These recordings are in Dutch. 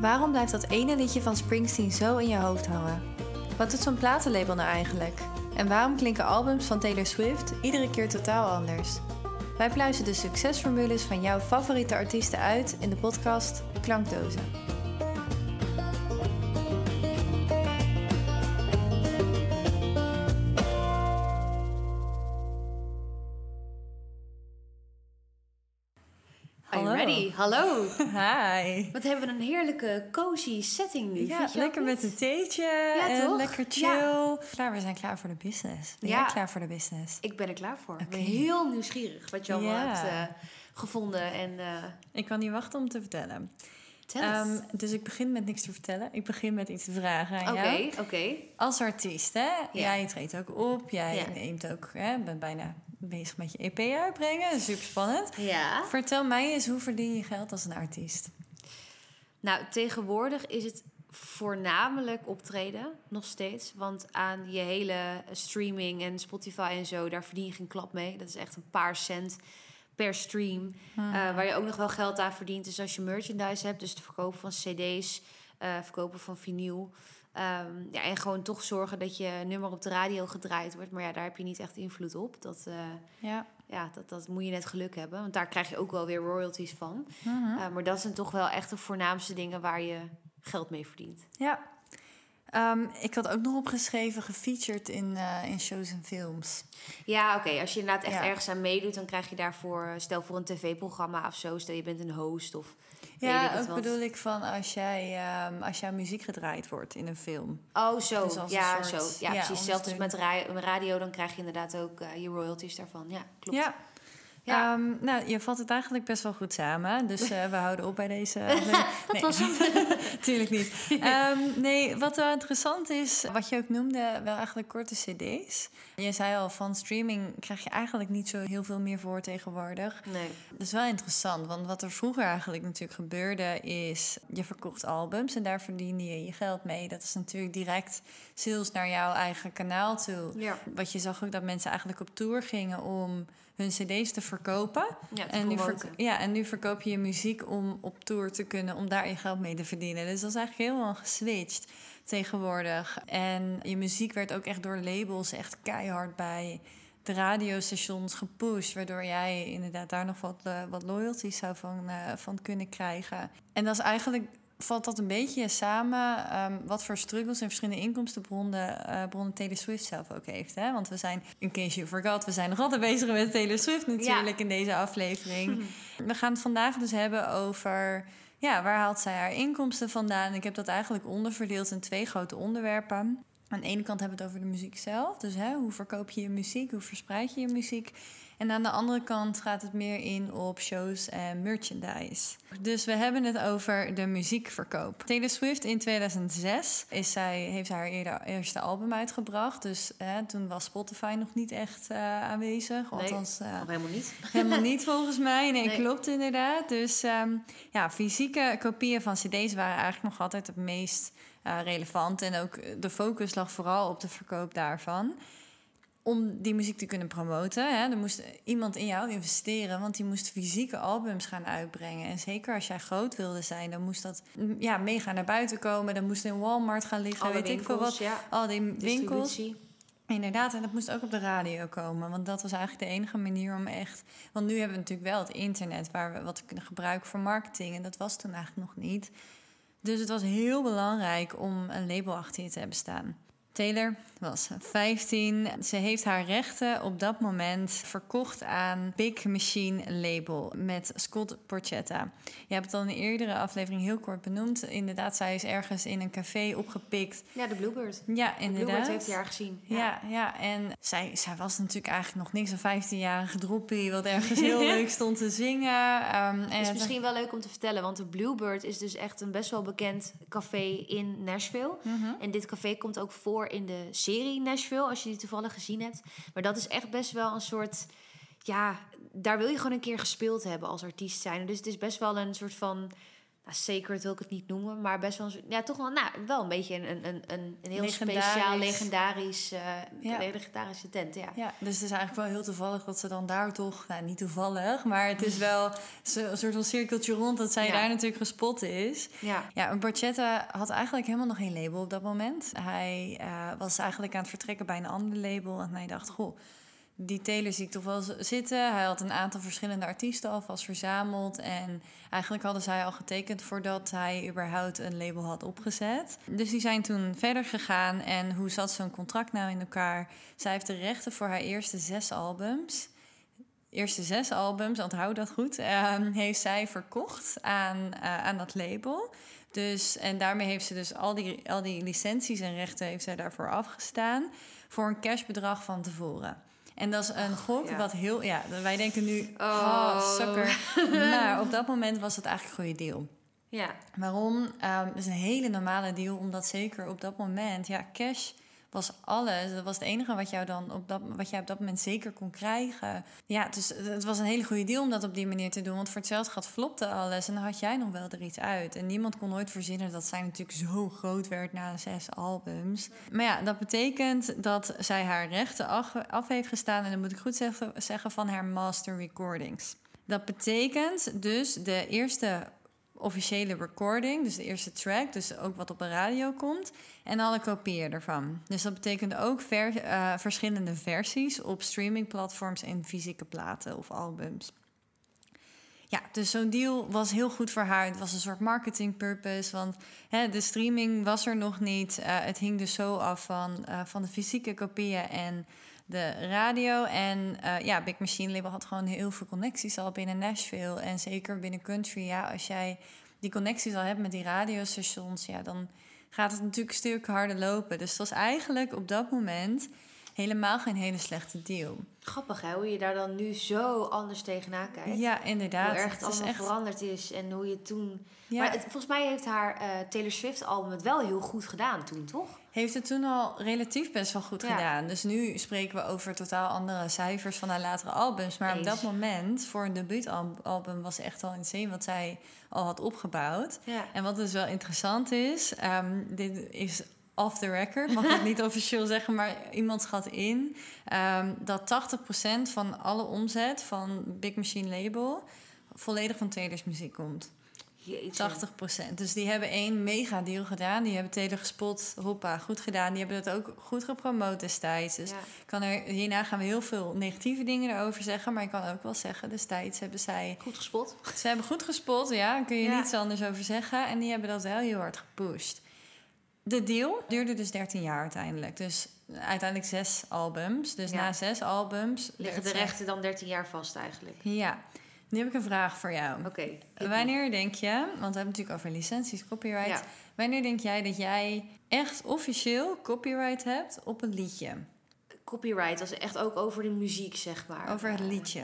Waarom blijft dat ene liedje van Springsteen zo in je hoofd hangen? Wat doet zo'n platenlabel nou eigenlijk? En waarom klinken albums van Taylor Swift iedere keer totaal anders? Wij pluizen de succesformules van jouw favoriete artiesten uit in de podcast Klankdozen. Hallo. Hi. Wat hebben we een heerlijke cozy setting nu. Ja, lekker met een theetje Ja, en toch? lekker chill. Klaar, we zijn klaar voor de business. Ben Ja. jij klaar voor de business? Ik ben er klaar voor. Ik ben heel nieuwsgierig wat je allemaal hebt eh, gevonden. En eh Ik kan niet wachten om te vertellen. Ehm, dus ik begin met niks te vertellen. Ik begin met iets te vragen aan Oké, jou. oké. Als artiest, hè? Jij treedt ook op. Jij Ja. neemt ook, hè, bent bijna bezig met je EP uitbrengen. Super spannend. Ja. Vertel mij eens, hoe verdien je geld als een artiest? Nou, tegenwoordig is het voornamelijk optreden, nog steeds. Want aan je hele streaming en Spotify en zo, daar verdien je geen klap mee. Dat is echt een paar cent per stream. Hmm. Eh, waar je ook nog wel geld aan verdient is als je merchandise hebt. Dus het verkopen van cd's, eh, verkopen van vinyl. Ehm, ja, en gewoon toch zorgen dat je nummer op de radio gedraaid wordt. Maar ja, daar heb je niet echt invloed op. Dat, eh, Ja. ja, dat, dat moet je net geluk hebben. Want daar krijg je ook wel weer royalties van. Mhm. Uh, maar dat zijn toch wel echt de voornaamste dingen waar je geld mee verdient. Ja. Ehm, ik had ook nog opgeschreven, gefeatured in, eh, in shows en films. Ja, oké. Als je inderdaad echt Ja. ergens aan meedoet, dan krijg je daarvoor, stel voor een tv-programma of zo, stel je bent een host of Ja, ook wat. bedoel ik van als, jij, ehm, als jouw muziek gedraaid wordt in een film. Oh, zo. Dus ja, soort- zo. Ja, ja, precies. Zelfs met radio, dan krijg je inderdaad ook eh, je royalties daarvan. Ja, klopt. Ja. Ja. Ehm, nou, je vat het eigenlijk best wel goed samen. Dus eh, we houden op bij deze. Dat was hem. Tuurlijk niet. Ehm, nee, wat wel interessant is, wat je ook noemde, wel eigenlijk korte cd's. Je zei al, van streaming krijg je eigenlijk niet zo heel veel meer voor tegenwoordig. Nee. Dat is wel interessant, want wat er vroeger eigenlijk natuurlijk gebeurde is... je verkocht albums en daar verdiende je je geld mee. Dat is natuurlijk direct sales naar jouw eigen kanaal toe. Ja. Wat je zag ook dat mensen eigenlijk op tour gingen om hun cd's te verkopen. Ja, te En nu, verko- ja, en nu verkoop je je muziek om op tour te kunnen, om daar je geld mee te verdienen. Dus dat is eigenlijk helemaal geswitcht tegenwoordig. En je muziek werd ook echt door labels echt keihard bij de radiostations gepusht. Waardoor jij inderdaad daar nog wat, eh, wat loyalties zou van, eh, van kunnen krijgen. En dat is eigenlijk. Valt dat een beetje samen ehm, wat voor struggles en verschillende inkomstenbronnen eh, bronnen Taylor Swift zelf ook heeft. Hè? Want we zijn, in case you forgot, we zijn nog altijd bezig met Taylor Swift natuurlijk in deze aflevering. We gaan het vandaag dus hebben over ja, waar haalt zij haar inkomsten vandaan. Ik heb dat eigenlijk onderverdeeld in twee grote onderwerpen. Aan de ene kant hebben we het over de muziek zelf. Dus hè, hoe verkoop je je muziek, hoe verspreid je je muziek. En aan de andere kant gaat het meer in op shows en merchandise. Dus we hebben het over de muziekverkoop. Taylor Swift in 2006 is zij, heeft haar eerder, eerste album uitgebracht. Dus hè, toen was Spotify nog niet echt eh, aanwezig. Nee. Althans, eh, Of helemaal niet. Helemaal niet volgens mij. Nee, Nee. klopt inderdaad. Dus ehm, ja, fysieke kopieën van cd's waren eigenlijk nog altijd het meest eh, relevant. En ook de focus lag vooral op de verkoop daarvan. Om die muziek te kunnen promoten. Hè, er moest iemand in jou investeren, want die moest fysieke albums gaan uitbrengen. En zeker als jij groot wilde zijn, dan moest dat mm, ja, mega naar buiten komen. Dan moest in Walmart gaan liggen, Alle weet ik veel winkels, wat. ja. Al die winkels. Inderdaad, en dat moest ook op de radio komen. Want dat was eigenlijk de enige manier om echt. Want nu hebben we natuurlijk wel het internet waar we wat kunnen gebruiken voor marketing. En dat was toen eigenlijk nog niet. Dus het was heel belangrijk om een label achter je te hebben staan. Taylor was 15. Ze heeft haar rechten op dat moment verkocht aan Big Machine Label met Scott Porchetta. Je hebt het al in een eerdere aflevering heel kort benoemd. Inderdaad, zij is ergens in een café opgepikt. Ja, de Bluebird. Ja, De inderdaad. Bluebird heeft hij haar gezien. Ja, ja, en zij, zij was natuurlijk eigenlijk nog niks. Een 15-jarige droppie, wat ergens heel leuk stond te zingen. Ehm, en is misschien wel leuk om te vertellen, want de Bluebird is dus echt een best wel bekend café in Nashville. Mhm. En dit café komt ook voor in de serie Nashville, als je die toevallig gezien hebt. Maar dat is echt best wel een soort, ja, daar wil je gewoon een keer gespeeld hebben als artiest zijn. Dus het is best wel een soort van nou, sacred wil ik het niet noemen, maar best wel, een, ja, toch wel, nou, wel een beetje een, een, een, een heel Legendarisch. speciaal, legendarisch, Ja. legendarische tent. Ja. Ja, dus het is eigenlijk wel heel toevallig dat ze dan daar toch, nou niet toevallig, maar het is wel een soort van cirkeltje rond dat zij Ja. daar natuurlijk gespot is. Ja. Ja, Borchetta had eigenlijk helemaal nog geen label op dat moment. Hij eh, was eigenlijk aan het vertrekken bij een ander label en hij dacht, goh, die Taylor zie ik toch wel zitten. Hij had een aantal verschillende artiesten alvast verzameld. En eigenlijk hadden zij al getekend voordat hij überhaupt een label had opgezet. Dus die zijn toen verder gegaan. En hoe zat zo'n contract nou in elkaar? Zij heeft de rechten voor haar eerste zes albums. Eerste zes albums, onthoud dat goed, ehm, heeft zij verkocht aan, eh, aan dat label. Dus, en daarmee heeft ze dus al die, al die licenties en rechten heeft zij daarvoor afgestaan. Voor een cashbedrag van tevoren. En dat is een gok ja. wat heel... Ja, wij denken nu, Oh. oh, sukker. Maar op dat moment was het eigenlijk een goede deal. Ja. Waarom? Ehm, het is een hele normale deal, omdat zeker op dat moment, ja, cash was alles. Dat was het enige wat, jou dan op dat, wat jij op dat moment zeker kon krijgen. Ja, dus het was een hele goede deal om dat op die manier te doen. Want voor hetzelfde geld flopte alles en dan had jij nog wel er iets uit. En niemand kon nooit verzinnen dat zij natuurlijk zo groot werd na zes albums. Maar ja, dat betekent dat zij haar rechten af, af heeft gestaan. En dan moet ik goed zeggen, zeggen van haar master recordings. Dat betekent dus de eerste officiële recording, dus de eerste track, dus ook wat op de radio komt, en alle kopieën ervan. Dus dat betekent ook eh, verschillende versies op streamingplatforms en fysieke platen of albums. Ja, dus zo'n deal was heel goed voor haar. Het was een soort marketing purpose, want hè, de streaming was er nog niet. Eh, het hing dus zo af van, eh, van de fysieke kopieën en de radio. En eh, ja, Big Machine Label had gewoon heel veel connecties al binnen Nashville. En zeker binnen country, ja, als jij die connecties al hebt met die radiostations, ja, dan gaat het natuurlijk een stuk harder lopen. Dus het was eigenlijk op dat moment helemaal geen hele slechte deal. Grappig hè, hoe je daar dan nu zo anders tegenaan kijkt. Ja, inderdaad. Hoe erg het allemaal echt. veranderd is en hoe je toen... Ja, Maar het, volgens mij heeft haar eh, Taylor Swift album het wel heel goed gedaan toen, toch? heeft het toen al relatief best wel goed Ja. gedaan. Dus nu spreken we over totaal andere cijfers van haar latere albums. Maar op dat moment, voor een debuutalbum, was echt al insane wat zij al had opgebouwd. Ja. En wat dus wel interessant is, ehm, dit is off the record, mag ik niet officieel zeggen, maar iemand schat in ehm, dat 80% van alle omzet van Big Machine Label volledig van Taylor's muziek komt. Jeetje. 80%. Dus die hebben één mega deal gedaan. Die hebben Taylor gespot. Hoppa, goed gedaan. Die hebben het ook goed gepromoot destijds. Dus Ja. kan er, hierna gaan we heel veel negatieve dingen erover zeggen. Maar ik kan ook wel zeggen, destijds hebben zij... Goed gespot. Ze hebben goed gespot, ja. Daar kun je Ja. niets anders over zeggen. En die hebben dat wel heel hard gepusht. De deal duurde dus 13 jaar uiteindelijk. Dus uiteindelijk zes albums. Dus Ja. na zes albums... Liggen de rechten dan 13 jaar vast eigenlijk? Ja. Nu heb ik een vraag voor jou. Oké. me. Wanneer denk je, want we hebben het natuurlijk over licenties, copyright. Ja. Wanneer denk jij dat jij echt officieel copyright hebt op een liedje? Copyright, dat is echt ook over de muziek, zeg maar. Over het liedje.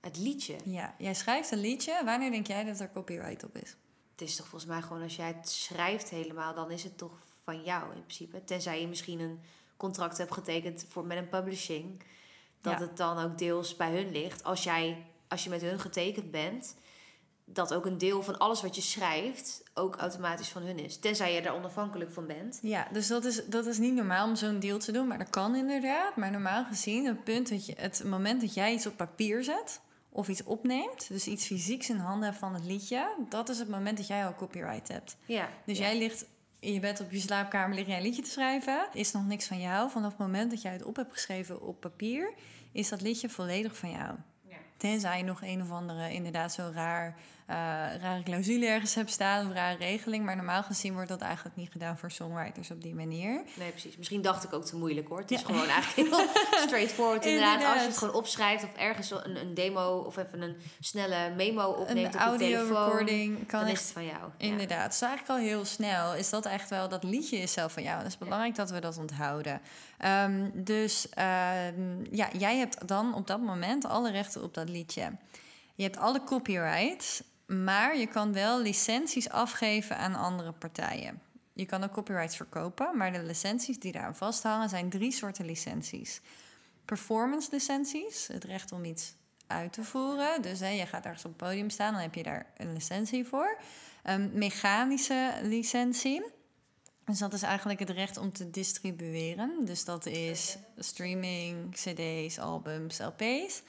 Het liedje. Ja, jij schrijft een liedje. Wanneer denk jij dat er copyright op is? Het is toch volgens mij gewoon als jij het schrijft helemaal, dan is het toch van jou in principe. Tenzij je misschien een contract hebt getekend voor, met een publishing. Dat Ja. het dan ook deels bij hun ligt. Als, jij, als je met hun getekend bent, dat ook een deel van alles wat je schrijft ook automatisch van hun is. Tenzij je er onafhankelijk van bent. Ja, dus dat is, dat is niet normaal om zo'n deal te doen. Maar dat kan inderdaad. Maar normaal gezien, het, punt dat je, het moment dat jij iets op papier zet... of iets opneemt, dus iets fysieks in handen hebt van het liedje... dat is het moment dat jij al copyright hebt. Ja. Dus ja. jij ligt in je bed op je slaapkamer, lig jij een liedje te schrijven. Is nog niks van jou. Vanaf het moment dat jij het op hebt geschreven op papier, is dat liedje volledig van jou. Ja. Tenzij je nog een of andere, inderdaad, zo raar, eh, rare clausule ergens hebt staan, of rare regeling. Maar normaal gezien wordt dat eigenlijk niet gedaan voor songwriters op die manier. Nee, precies. Misschien dacht ik ook te moeilijk hoor. Het is Ja. gewoon eigenlijk heel straightforward inderdaad. Als je Inderdaad. het gewoon opschrijft of ergens een, een demo of even een snelle memo opneemt een op audio telefoon. recording kan dan is het van jou. Inderdaad, het is eigenlijk al heel snel. Is dat echt wel, dat liedje is zelf van jou. En dat is belangrijk dat we dat onthouden. Ehm, dus ehm, ja, jij hebt dan op dat moment alle rechten op dat liedje. Je hebt alle copyrights, maar je kan wel licenties afgeven aan andere partijen. Je kan ook copyrights verkopen, maar de licenties die daaraan vasthangen zijn drie soorten licenties. Performance licenties, het recht om iets uit te voeren. Dus hè, je gaat ergens op het podium staan, dan heb je daar een licentie voor. Een mechanische licentie. Dus dat is eigenlijk het recht om te distribueren. Dus dat is streaming, cd's, albums, lp's.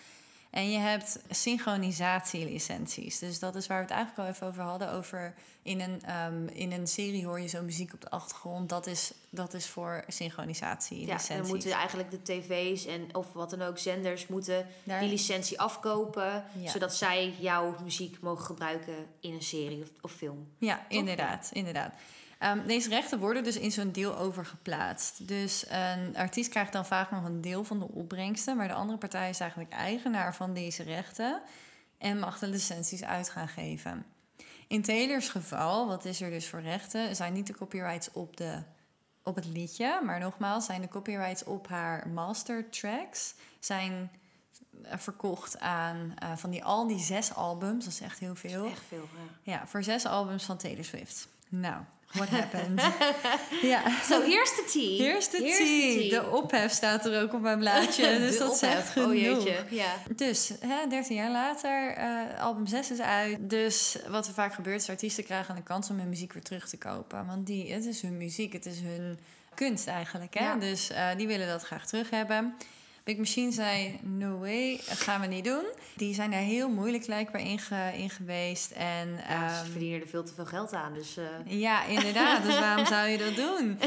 En je hebt synchronisatielicenties. Dus dat is waar we het eigenlijk al even over hadden. Over in een, ehm, in een serie hoor je zo muziek op de achtergrond. Dat is, dat is voor synchronisatie-licenties. Ja, dan moeten eigenlijk de tv's en of wat dan ook, zenders moeten die licentie afkopen. Zodat zij jouw muziek mogen gebruiken in een serie of, of film. Ja, inderdaad, inderdaad. Ehm, deze rechten worden dus in zo'n deal overgeplaatst. Dus een artiest krijgt dan vaak nog een deel van de opbrengsten, maar de andere partij is eigenlijk eigenaar van deze rechten en mag de licenties uit gaan geven. In Taylors geval, wat is er dus voor rechten, zijn niet de copyrights op, de, op het liedje, maar nogmaals, zijn de copyrights op haar master tracks zijn eh, verkocht aan uh, van die al die zes albums, dat is echt heel veel. echt veel, ja. Ja, voor zes albums van Taylor Swift. Nou, what happened? ja. So here's the tea. Here's the tea. De ophef staat er ook op mijn blaadje. dus dat zegt genoeg. Oh jeetje. Ja. Dus, hè, 13 jaar later, uh, album 6 is uit. Dus wat er vaak gebeurt, is artiesten krijgen de kans om hun muziek weer terug te kopen. Want die, het is hun muziek, het is hun kunst eigenlijk. Hè? Ja. Dus uh, die willen dat graag terug hebben. Big Machine zei, no way, dat gaan we niet doen. Die zijn daar heel moeilijk blijkbaar in, in geweest. En, ja, ze ehm, verdienen er veel te veel geld aan. Dus, uh... Ja, inderdaad. dus waarom zou je dat doen?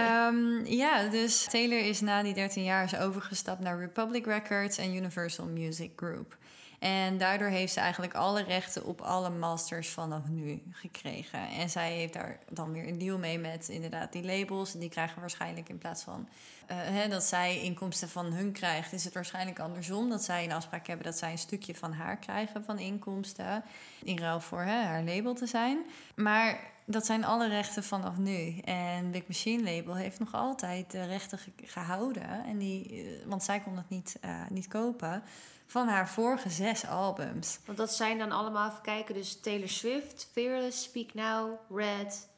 um, ja, dus Taylor is na die 13 jaar overgestapt naar Republic Records en Universal Music Group. En daardoor heeft ze eigenlijk alle rechten op alle masters vanaf nu gekregen. En zij heeft daar dan weer een deal mee met inderdaad die labels. Die krijgen waarschijnlijk in plaats van uh, hè, dat zij inkomsten van hun krijgt, is het waarschijnlijk andersom. Dat zij een afspraak hebben dat zij een stukje van haar krijgen van inkomsten. In ruil voor hè, haar label te zijn. Maar dat zijn alle rechten vanaf nu. En Big Machine Label heeft nog altijd de rechten gehouden. En die, eh, want zij kon het niet, uh, niet kopen van haar vorige zes albums. Want dat zijn dan allemaal, even kijken, dus Taylor Swift, Fearless, Speak Now, Red,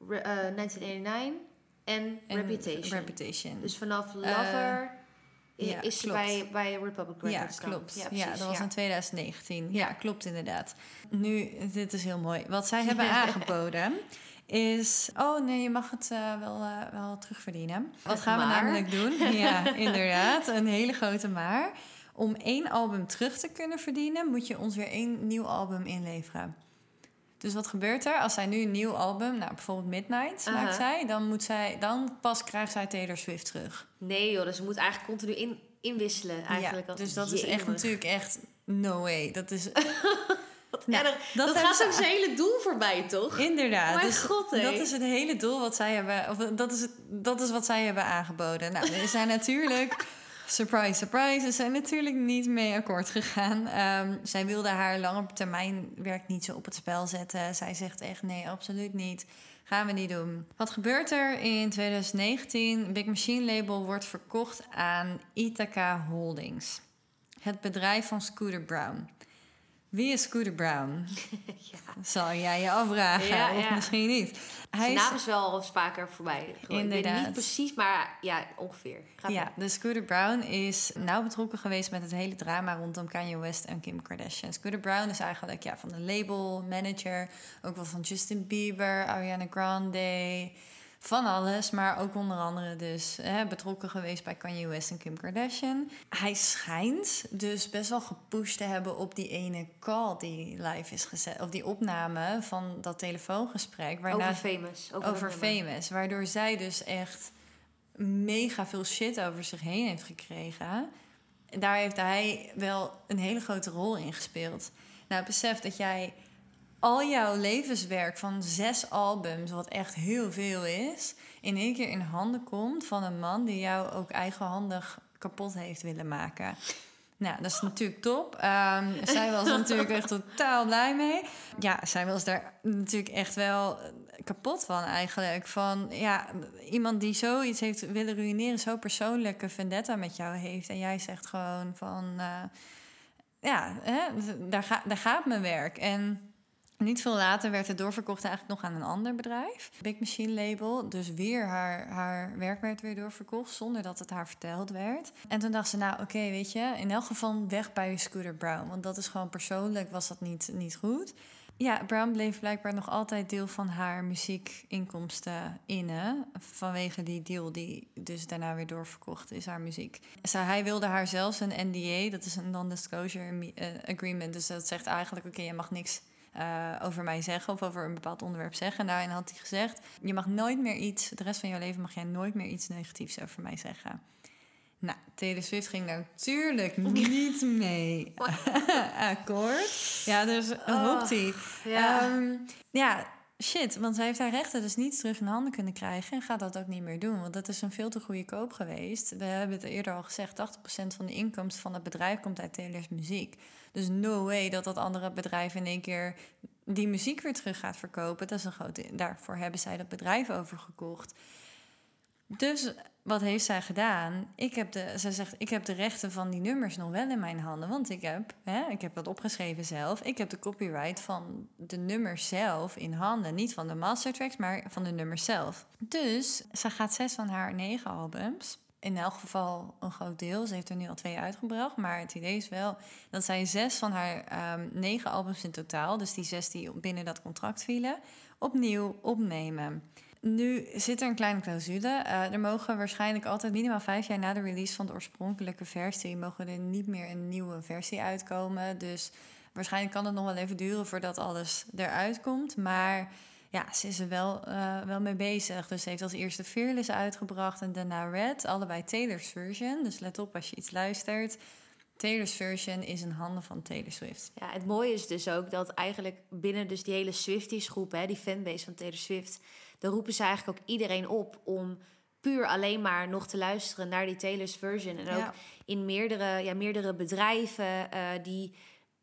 uh, 1989 en, Reputation. Reputation. Dus vanaf Lover... Uh, is ze bij, bij Republic Records Ja, klopt. Ja, ja, dat was in 2019. Ja. klopt inderdaad. Nu, dit is heel mooi. Wat zij hebben aangeboden is... Oh nee, je mag het uh, wel, uh, wel terugverdienen. Wat gaan we namelijk doen? Ja, inderdaad. Een hele grote maar om één album terug te kunnen verdienen, moet je ons weer één nieuw album inleveren. Dus wat gebeurt er? Als zij nu een nieuw album, nou bijvoorbeeld Midnight, uh maakt zij, dan, moet zij, dan pas krijgt zij Taylor Swift terug. Nee joh, dus ze moet eigenlijk continu in, inwisselen eigenlijk. Ja, dus dat is echt natuurlijk echt no way. Dat is... nou, dat, dat gaat ook zijn hele doel voorbij, toch? Inderdaad. Oh dus God, dat is het hele doel wat zij hebben, of dat is, het, dat is wat zij hebben aangeboden. Nou, er zijn natuurlijk surprise, surprise, ze zijn natuurlijk niet mee akkoord gegaan. Um, zij wilde haar lange termijn werk niet zo op het spel zetten. Zij zegt echt nee, absoluut niet. Gaan we niet doen. Wat gebeurt er in 2019? Big Machine Label wordt verkocht aan Ithaca Holdings. Het bedrijf van Scooter Brown. Wie is Scooter Brown? ja. Zal jij je afvragen, of misschien niet. Hij Zijn naam is wel vaker voorbij. Inderdaad. Ik weet niet precies, maar ja, ongeveer. ja, de Scooter Brown is nauw betrokken geweest met het hele drama rondom Kanye West en Kim Kardashian. Scooter Brown is eigenlijk ja, van de label, manager, ook wel van Justin Bieber, Ariana Grande van alles, maar ook onder andere dus hè, betrokken geweest bij Kanye West en Kim Kardashian. Hij schijnt dus best wel gepusht te hebben op die ene call die live is gezet, of die opname van dat telefoongesprek. Waarna, over Famous. Over, over Famous, waardoor zij dus echt mega veel shit over zich heen heeft gekregen. Daar heeft hij wel een hele grote rol in gespeeld. Nou, besef dat jij al jouw levenswerk van zes albums, wat echt heel veel is, in één keer in handen komt van een man die jou ook eigenhandig kapot heeft willen maken. Nou, dat is natuurlijk top. Um, zij was natuurlijk echt totaal blij mee. Ja, zij was daar natuurlijk echt wel kapot van eigenlijk. Van ja, iemand die zoiets heeft willen ruïneren, zo persoonlijke vendetta met jou heeft. En jij zegt gewoon van, uh, ja, hè, daar, daar gaat mijn werk. En niet veel later werd het doorverkocht eigenlijk nog aan een ander bedrijf. Big Machine Label. Dus weer haar, haar werk werd weer doorverkocht zonder dat het haar verteld werd. En toen dacht ze, nou oké, weet je, in elk geval weg bij Scooter Brown. Want dat is gewoon persoonlijk, was dat niet, niet goed. Ja, Brown bleef blijkbaar nog altijd deel van haar muziekinkomsten innen. Vanwege die deal die dus daarna weer doorverkocht is, haar muziek. Hij wilde haar zelfs een NDA, dat is een non-disclosure eh, agreement. Dus dat zegt eigenlijk, oké, je mag niks uh, over mij zeggen of over een bepaald onderwerp zeggen. En daarin had hij gezegd: Je mag nooit meer iets, de rest van jouw leven mag jij nooit meer iets negatiefs over mij zeggen. Nou, Taylor Swift ging natuurlijk niet mee akkoord. Ja, dus oh, hoopt hij. Ja. Ehm, ja, shit, want zij heeft haar rechten dus niet terug in handen kunnen krijgen en gaat dat ook niet meer doen, want dat is een veel te goede koop geweest. We hebben het eerder al gezegd, 80% van de inkomsten van het bedrijf komt uit Taylor's muziek. Dus no way dat dat andere bedrijf in één keer die muziek weer terug gaat verkopen. Dat is een grote. Daarvoor hebben zij dat bedrijf overgekocht. Dus wat heeft zij gedaan? Ik heb de, ze zegt, ik heb de rechten van die nummers nog wel in mijn handen. Want ik heb, hè, ik heb dat opgeschreven zelf. Ik heb de copyright van de nummers zelf in handen. Niet van de mastertracks, maar van de nummers zelf. Dus ze gaat zes van haar negen albums in elk geval een groot deel. Ze heeft er nu al twee uitgebracht. Maar het idee is wel dat zij zes van haar um, negen albums in totaal, dus die zes die binnen dat contract vielen, opnieuw opnemen. Nu zit er een kleine clausule. Uh, er mogen waarschijnlijk altijd minimaal vijf jaar na de release van de oorspronkelijke versie, mogen er niet meer een nieuwe versie uitkomen. Dus waarschijnlijk kan het nog wel even duren voordat alles eruit komt. Maar ja, ze is er wel, uh, wel mee bezig. Dus ze heeft als eerste Fearless uitgebracht en daarna Red. Allebei Taylor's version. Dus let op als je iets luistert. Taylor's version is in handen van Taylor Swift. Ja, het mooie is dus ook dat eigenlijk binnen dus die hele Swifties groep, hè, die fanbase van Taylor Swift, daar roepen ze eigenlijk ook iedereen op om puur alleen maar nog te luisteren naar die Taylor's version. En ook in meerdere, ja, meerdere bedrijven uh, die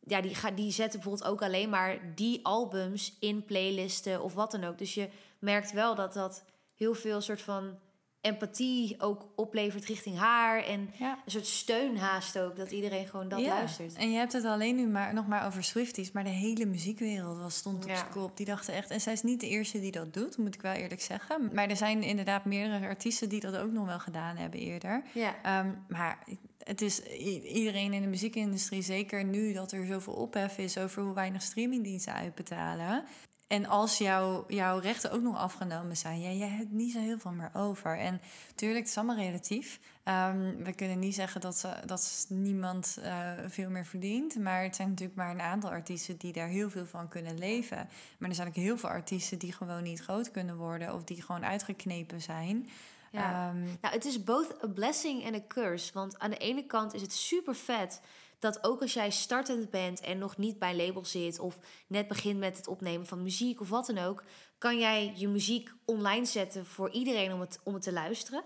ja, die, die zetten bijvoorbeeld ook alleen maar die albums in playlisten of wat dan ook. Dus je merkt wel dat dat heel veel soort van empathie ook oplevert richting haar. En een soort steun haast ook, dat iedereen gewoon dat luistert. En je hebt het alleen nu maar, nog maar over Swifties, maar de hele muziekwereld was, stond op ja. kop. Die dachten echt, en zij is niet de eerste die dat doet, moet ik wel eerlijk zeggen. Maar er zijn inderdaad meerdere artiesten die dat ook nog wel gedaan hebben eerder. Ja. Um, maar het is iedereen in de muziekindustrie, zeker nu dat er zoveel ophef is over hoe weinig streamingdiensten uitbetalen. En als jouw jouw rechten ook nog afgenomen zijn, ja, jij hebt niet zo heel veel meer over. En natuurlijk, het is allemaal relatief. Um, we kunnen niet zeggen dat, ze, dat niemand uh, veel meer verdient. Maar het zijn natuurlijk maar een aantal artiesten die daar heel veel van kunnen leven. Maar er zijn ook heel veel artiesten die gewoon niet groot kunnen worden of die gewoon uitgeknepen zijn. Ja. Ehm, nou, het is both a blessing en a curse. Want aan de ene kant is het super vet dat ook als jij startend bent en nog niet bij label zit of net begint met het opnemen van muziek of wat dan ook, kan jij je muziek online zetten voor iedereen om het, om het te luisteren.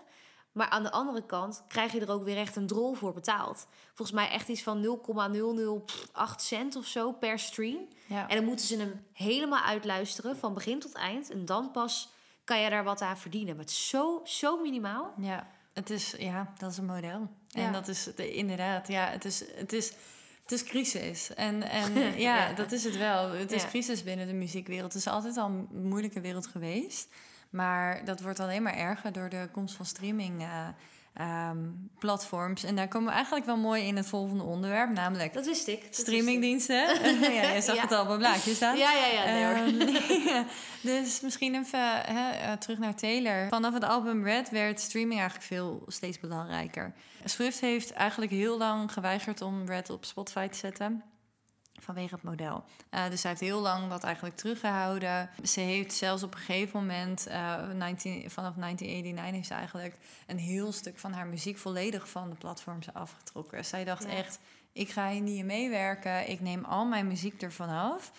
Maar aan de andere kant krijg je er ook weer echt een drol voor betaald. Volgens mij echt iets van 0,008 cent of zo per stream. Ja. En dan moeten ze hem helemaal uitluisteren van begin tot eind. En dan pas kan je daar wat aan verdienen. Maar het is zo, zo minimaal. Ja, het is, ja, dat is een model. En dat is de, inderdaad, ja, het is, het is, het is crisis. En, en ja, dat is het wel. Het is crisis binnen de muziekwereld. Het is altijd al een moeilijke wereld geweest. Maar dat wordt alleen maar erger door de komst van streaming. Uh, um, platforms. En daar komen we eigenlijk wel mooi in het volgende onderwerp, namelijk... Dat wist ik. streamingdiensten. ja, je zag het al op een blaadje staan. Ja, ja, ja. Nee, um, dus misschien even hè, eh, terug naar Taylor. Vanaf het album Red werd streaming eigenlijk veel steeds belangrijker. Swift heeft eigenlijk heel lang geweigerd om Red op Spotify te zetten vanwege het model. Uh, dus zij heeft heel lang dat eigenlijk teruggehouden. Ze heeft zelfs op een gegeven moment, uh, 19, vanaf 1989, heeft ze eigenlijk een heel stuk van haar muziek volledig van de platforms afgetrokken. Zij dacht echt: ik ga hier niet meewerken, ik neem al mijn muziek ervan af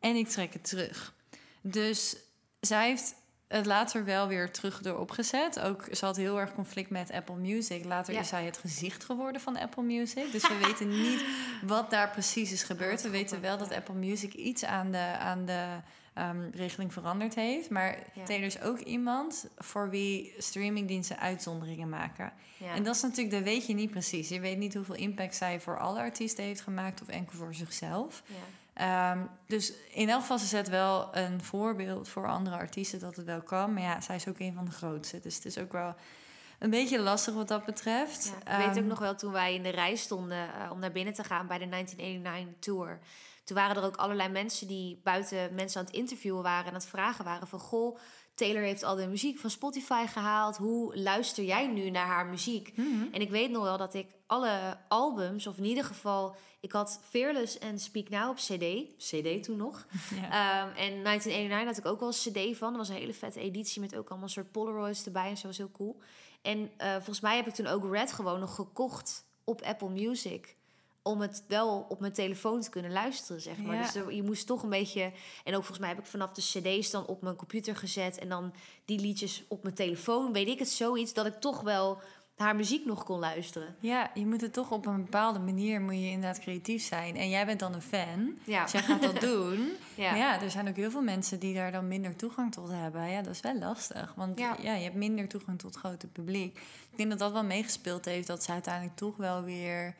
en ik trek het terug. Dus zij heeft het later wel weer terug door opgezet. Ook ze had heel erg conflict met Apple Music. Later is zij het gezicht geworden van Apple Music. Dus we weten niet wat daar precies is gebeurd. We weten wel dat Apple Music iets aan de, aan de um, regeling veranderd heeft. Maar ja. Taylor is ook iemand voor wie streamingdiensten uitzonderingen maken. En dat is natuurlijk, dat weet je niet precies. Je weet niet hoeveel impact zij voor alle artiesten heeft gemaakt of enkel voor zichzelf. Ja. Um, dus in elk geval, ze zet wel een voorbeeld voor andere artiesten dat het wel kan. Maar ja, zij is ook een van de grootste. Dus het is ook wel een beetje lastig wat dat betreft. Ja, ik weet ook ehm, nog wel toen wij in de rij stonden uh, om naar binnen te gaan bij de 1989 Tour. toen waren er ook allerlei mensen die buiten mensen aan het interviewen waren en aan het vragen waren van goh, Taylor heeft al de muziek van Spotify gehaald. Hoe luister jij nu naar haar muziek? Mhm. En ik weet nog wel dat ik alle albums, of in ieder geval, ik had Fearless en Speak Now op CD. CD toen nog. Ja. Ehm, en 1989 had ik ook wel een CD van. Dat was een hele vette editie met ook allemaal soort Polaroids erbij en zo was heel cool. En eh, volgens mij heb ik toen ook Red gewoon nog gekocht op Apple Music. Om het wel op mijn telefoon te kunnen luisteren, zeg maar. Ja. Dus er- je moest toch een beetje... En ook volgens mij heb ik vanaf de cd's dan op mijn computer gezet... en dan die liedjes op mijn telefoon. Weet ik het, zoiets dat ik toch wel haar muziek nog kon luisteren. Ja, je moet het toch op een bepaalde manier moet je inderdaad creatief zijn. En jij bent dan een fan. Ja. Dus jij gaat dat doen. Ja. Maar ja, er zijn ook heel veel mensen die daar dan minder toegang tot hebben. Ja, dat is wel lastig. Want Ja. ja, je hebt minder toegang tot het grote publiek. Ik denk dat dat wel meegespeeld heeft dat ze uiteindelijk toch wel weer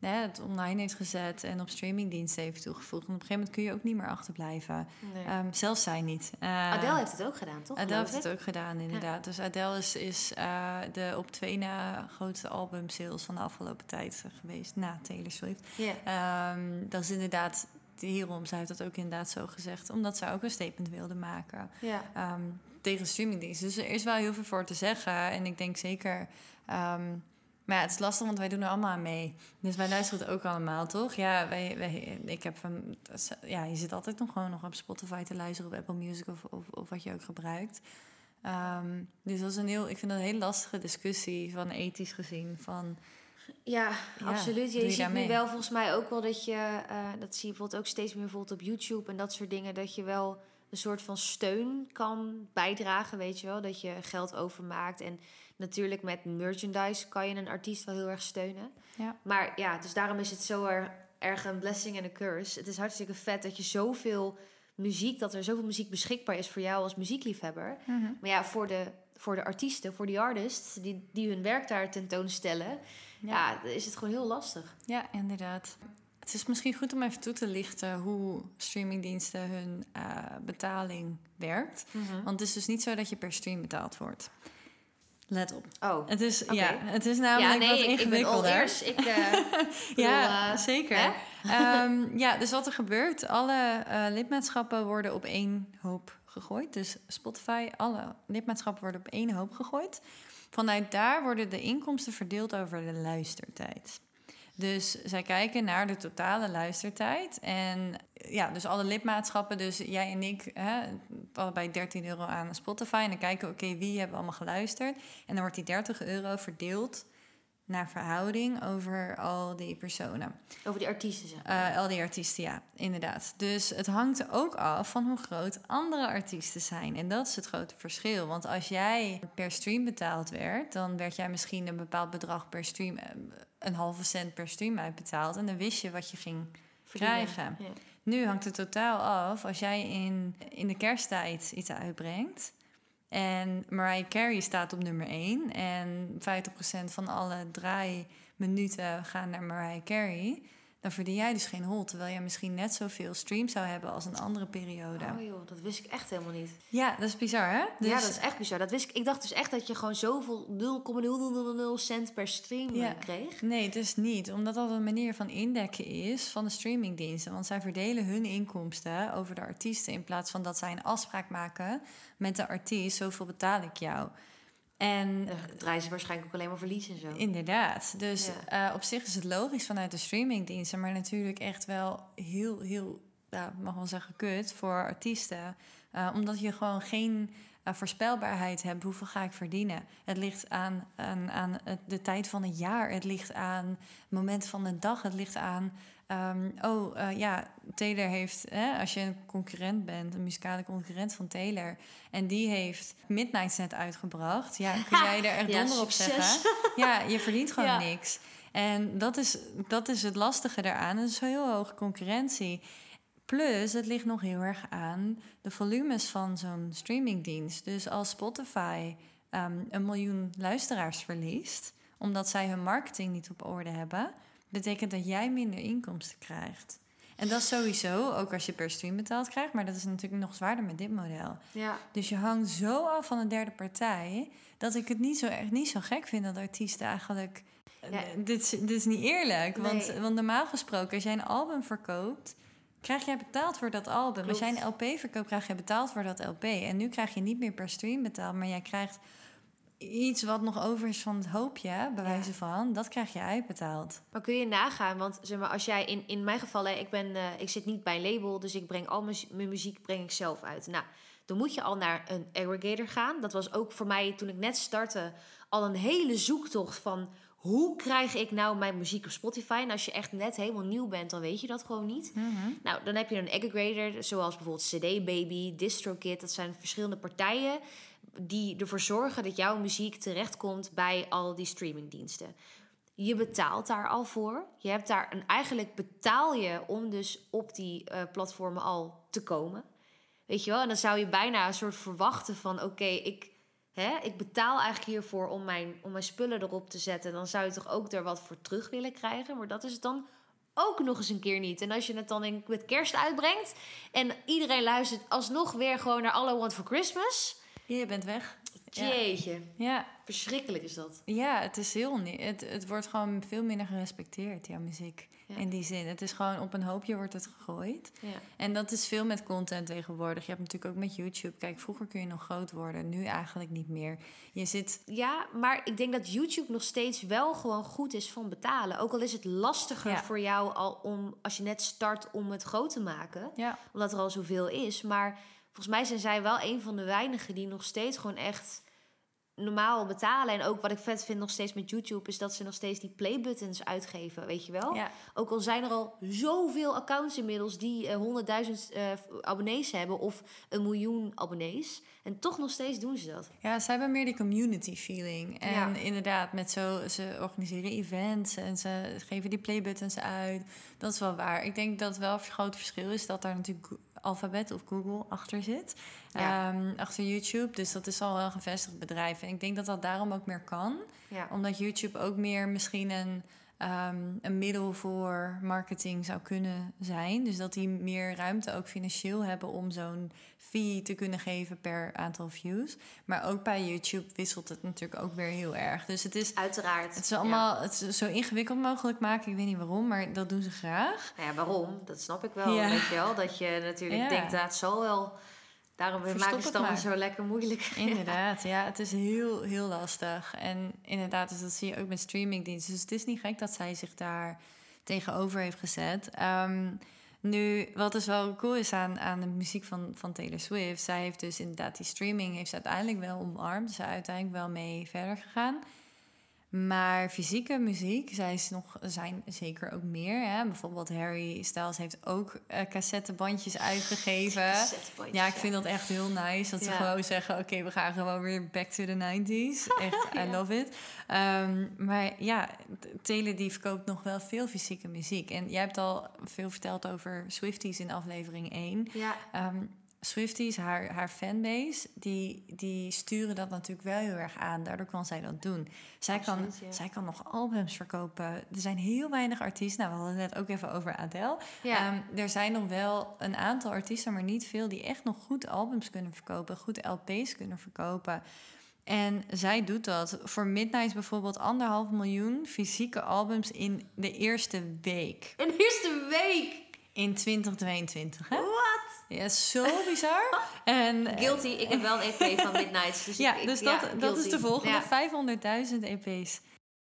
hè, het online heeft gezet en op streamingdiensten heeft toegevoegd. Want op een gegeven moment kun je ook niet meer achterblijven. Nee. Ehm, zelfs zij niet. Eh, Adele heeft het ook gedaan, toch? Adele heeft het ook gedaan, inderdaad. Dus Adele is, is eh, de op twee na grootste albumsales van de afgelopen tijd eh, geweest. Na Taylor Swift. Ehm, dat is inderdaad hierom. Zij heeft dat ook inderdaad zo gezegd. Omdat zij ook een statement wilde maken ja. ehm, tegen streamingdiensten. Dus er is wel heel veel voor te zeggen. En ik denk zeker... maar ja, het is lastig, want wij doen er allemaal aan mee. Dus wij luisteren het ook allemaal, toch? Ja, wij, wij, ik heb van, ja, je zit altijd nog gewoon nog op Spotify te luisteren, op Apple Music of, of, of wat je ook gebruikt. Ehm, dus dat is een heel, ik vind dat een hele lastige discussie van ethisch gezien. Van, Ja, Ja, absoluut. Je, ziet nu wel volgens mij ook wel dat je, eh, dat zie je bijvoorbeeld ook steeds meer bijvoorbeeld op YouTube en dat soort dingen, dat je wel een soort van steun kan bijdragen, weet je wel, dat je geld overmaakt en natuurlijk met merchandise kan je een artiest wel heel erg steunen. Ja. Maar ja, dus daarom is het zo er, erg een blessing en een curse. Het is hartstikke vet dat je zoveel muziek, dat er zoveel muziek beschikbaar is voor jou als muziekliefhebber. Maar ja, voor de, voor de artiesten, voor die artists die, die hun werk daar tentoonstellen, ja. is het gewoon heel lastig. Ja, inderdaad. Het is misschien goed om even toe te lichten hoe streamingdiensten hun eh, betaling werkt. Want het is dus niet zo dat je per stream betaald wordt. Let op. Oh, Het is, ja, het is ja, namelijk nee, wat ik, ik ingewikkelder. eerst. Ik, eh, ja, eh, zeker. Ehm, ja, dus wat er gebeurt, alle eh, lidmaatschappen worden op één hoop gegooid. Dus Spotify, alle lidmaatschappen worden op één hoop gegooid. Vanuit daar worden de inkomsten verdeeld over de luistertijd. Dus zij kijken naar de totale luistertijd. En ja, dus alle lidmaatschappen, dus jij en ik, hè, allebei 13 euro aan Spotify. En dan kijken we, oké, wie hebben allemaal geluisterd? En dan wordt die 30 euro verdeeld naar verhouding over al die personen. over die artiesten, zeg maar. Eh, al die artiesten, ja, inderdaad. Dus het hangt ook af van hoe groot andere artiesten zijn. En dat is het grote verschil. Want als jij per stream betaald werd, dan werd jij misschien een bepaald bedrag per stream, eh, een halve cent per stream uitbetaald. En dan wist je wat je ging Verdienen. krijgen. Ja. Nu hangt het totaal af als jij in, in de kersttijd iets uitbrengt. En Mariah Carey staat op nummer 1. En 50% van alle draaiminuten gaan naar Mariah Carey. Dan verdien jij dus geen hol. Terwijl jij misschien net zoveel streams zou hebben als een andere periode. Oh joh, dat wist ik echt helemaal niet. Ja, dat is bizar hè? Dus, ja, dat is echt bizar. Dat wist ik. ik dacht dus echt dat je gewoon zoveel 0,0000 cent per stream Ja. eh, kreeg. Nee, dus niet. Omdat dat een manier van indekken is van de streamingdiensten. Want zij verdelen hun inkomsten over de artiesten... in plaats van dat zij een afspraak maken met de artiest. Zoveel betaal ik jou. En Dan draaien ze waarschijnlijk ook alleen maar verlies en zo. inderdaad. Dus Ja. eh, op zich is het logisch vanuit de streamingdiensten... maar natuurlijk echt wel heel, heel... Ja, mag wel zeggen kut voor artiesten. Eh, omdat je gewoon geen eh, voorspelbaarheid hebt. Hoeveel ga ik verdienen? Het ligt aan, aan, aan de tijd van het jaar. Het ligt aan het moment van de dag. Het ligt aan... ehm, oh, eh, ja, Taylor heeft... Hè, als je een concurrent bent, een muzikale concurrent van Taylor... en die heeft Midnight net uitgebracht... ja, kun jij er echt Ja, donder op succes. zeggen? Ja, je verdient gewoon Ja. niks. En dat is, dat is het lastige daaraan. Het is een heel hoge concurrentie. Plus, het ligt nog heel erg aan de volumes van zo'n streamingdienst. Dus als Spotify ehm, een miljoen luisteraars verliest, omdat zij hun marketing niet op orde hebben, betekent dat jij minder inkomsten krijgt. En dat is sowieso, ook als je per stream betaald krijgt, maar dat is natuurlijk nog zwaarder met dit model. Ja, Dus je hangt zo af van een derde partij, dat ik het niet zo, echt niet zo gek vind dat artiesten eigenlijk. Ja. Eh, Dit, is, dit is niet eerlijk. Want, Nee. want normaal gesproken, als jij een album verkoopt, krijg jij betaald voor dat album. Als jij een LP verkoopt, krijg je betaald voor dat LP. En nu krijg je niet meer per stream betaald, maar jij krijgt iets wat nog over is van het hoopje, bij Ja. wijze van, dat krijg je uitbetaald. Maar kun je nagaan, want zeg maar, als jij in, in mijn geval, hè, ik, ben, eh, ik zit niet bij een label, dus ik breng al mijn, mijn muziek breng ik zelf uit. Nou, dan moet je al naar een aggregator gaan. Dat was ook voor mij toen ik net startte al een hele zoektocht van hoe krijg ik nou mijn muziek op Spotify? En als je echt net helemaal nieuw bent, dan weet je dat gewoon niet. Nou, dan heb je een aggregator, zoals bijvoorbeeld CD Baby, DistroKid. Dat zijn verschillende partijen die ervoor zorgen dat jouw muziek terechtkomt bij al die streamingdiensten. Je betaalt daar al voor. Je hebt daar een, eigenlijk betaal je om dus op die eh, platformen al te komen. Weet je wel? En dan zou je bijna een soort verwachten van: oké, ik, hè, ik betaal eigenlijk hiervoor om mijn, om mijn spullen erop te zetten. Dan zou je toch ook er wat voor terug willen krijgen. Maar dat is het dan ook nog eens een keer niet. En als je het dan in, met kerst uitbrengt en iedereen luistert alsnog weer gewoon naar All I Want for Christmas. Je bent weg. Jeetje, Ja, verschrikkelijk is dat. ja het is heel niet. Het, het wordt gewoon veel minder gerespecteerd, jouw muziek. Ja. In die zin. Het is gewoon op een hoopje wordt het gegooid. Ja. En dat is veel met content tegenwoordig. Je hebt natuurlijk ook met YouTube. Kijk, vroeger kun je nog groot worden. Nu eigenlijk niet meer. Je zit... Ja, maar ik denk dat YouTube nog steeds wel gewoon goed is van betalen. Ook al is het lastiger Ja. voor jou al om, als je net start, om het groot te maken. Ja, Omdat er al zoveel is. Maar volgens mij zijn zij wel een van de weinigen die nog steeds gewoon echt normaal betalen. En ook wat ik vet vind nog steeds met YouTube... is dat ze nog steeds die playbuttons uitgeven, weet je wel? ja. Ook al zijn er al zoveel accounts inmiddels die eh, 100.000 eh, abonnees hebben of een miljoen abonnees. En toch nog steeds doen ze dat. Ja, ze hebben meer die community feeling. En Ja. inderdaad, met zo, ze organiseren events en ze geven die playbuttons uit. Dat is wel waar. Ik denk dat wel een groot verschil is dat daar natuurlijk Alphabet of Google achter zit. Ja. Ehm, achter YouTube. Dus dat is al wel een gevestigd bedrijf. En ik denk dat dat daarom ook meer kan. Ja. Omdat YouTube ook meer misschien een, ehm, een middel voor marketing zou kunnen zijn. Dus dat die meer ruimte ook financieel hebben om zo'n fee te kunnen geven per aantal views. Maar ook bij YouTube wisselt het natuurlijk ook weer heel erg. Dus het is, Uiteraard. het is allemaal het is zo ingewikkeld mogelijk maken. Ik weet niet waarom, maar dat doen ze graag. Nou ja, waarom? Dat snap ik wel. Ja. Weet je wel? Dat je natuurlijk Ja. denkt, dat het zal wel. Daarom maken ze het allemaal zo lekker moeilijk. Inderdaad, ja, het is heel, heel lastig. En inderdaad, dus dat zie je ook met streamingdiensten. Dus het is niet gek dat zij zich daar tegenover heeft gezet. Ehm, nu, wat dus wel cool is aan, aan de muziek van, van Taylor Swift... zij heeft dus inderdaad die streaming heeft ze uiteindelijk wel omarmd. Ze is uiteindelijk wel mee verder gegaan. Maar fysieke muziek, zij is nog, zijn zeker ook meer. Hè? Bijvoorbeeld Harry Styles heeft ook eh cassettebandjes uitgegeven. Cassettebandjes, Ja, ik vind dat echt heel nice. Dat ze gewoon zeggen, oké, we gaan gewoon weer back to the 90s. Echt, I love it. Ehm, maar ja, T- Taylor die verkoopt nog wel veel fysieke muziek. En jij hebt al veel verteld over Swifties in aflevering 1. Ja, Ehm, Swifties, haar, haar fanbase, die, die sturen dat natuurlijk wel heel erg aan. Daardoor kan zij dat doen. Zij, kan, ja. zij kan nog albums verkopen. Er zijn heel weinig artiesten. Nou, we hadden het net ook even over Adele. ja. Ehm, er zijn nog wel een aantal artiesten, maar niet veel, die echt nog goed albums kunnen verkopen, goed LP's kunnen verkopen. En zij doet dat. Voor Midnight bijvoorbeeld anderhalf miljoen fysieke albums in de eerste week Een eerste week. in 2022. Hè? Ja, zo bizar. En Guilty. Ik heb wel een EP van Midnight. Dus ja, ik, dus ja, dat, dat is de volgende. Ja. 500.000 EP's.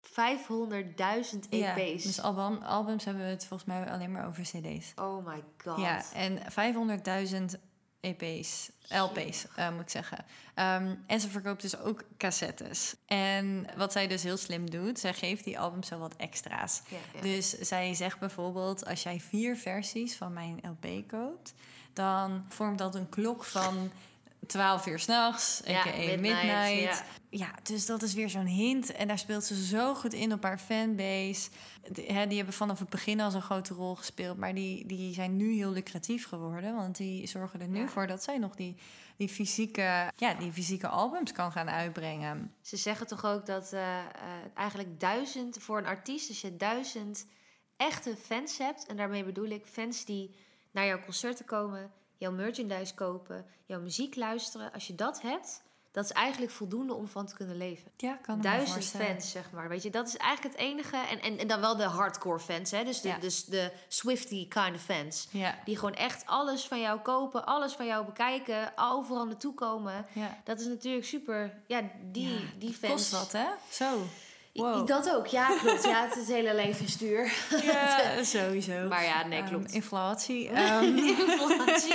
500.000 Ja, EP's. dus album, albums hebben we het volgens mij alleen maar over CD's. Oh my god. Ja, en 500.000 EP's, LP's moet ik zeggen. Ehm, en ze verkoopt dus ook cassettes. En wat zij dus heel slim doet, zij geeft die albums zo wat extra's. Ja, ja. Dus zij zegt bijvoorbeeld, als jij vier versies van mijn LP koopt, dan vormt dat een klok van 12 uur s'nachts, Ja, a.k.a. midnight. midnight, ja. Ja, dus dat is weer zo'n hint. En daar speelt ze zo goed in op haar fanbase. De- hè, die hebben vanaf het begin al zo'n grote rol gespeeld. Maar die, die zijn nu heel lucratief geworden. Want die zorgen er nu Ja. voor dat zij nog die, die, fysieke, ja, die fysieke albums kan gaan uitbrengen. Ze zeggen toch ook dat eh, eh, eigenlijk duizend voor een artiest, als je duizend echte fans hebt, en daarmee bedoel ik fans die naar jouw concerten komen, jouw merchandise kopen, jouw muziek luisteren, als je dat hebt, Dat is eigenlijk voldoende om van te kunnen leven. Ja, kan Duizend fans, zeg maar. Weet je, dat is eigenlijk het enige. En, en, en dan wel de hardcore fans, hè? Dus de, Ja. dus de Swifty kind of fans. Ja, Die gewoon echt alles van jou kopen, alles van jou bekijken, overal naartoe komen. ja. Dat is natuurlijk super. Ja, die, die fans. Kost wat, hè? Zo. Wow. Dat ook, ja, klopt. Ja, het is hele leven is duur. Ja, sowieso. Maar ja, nee, Ehm, klopt. inflatie. ehm, Inflatie.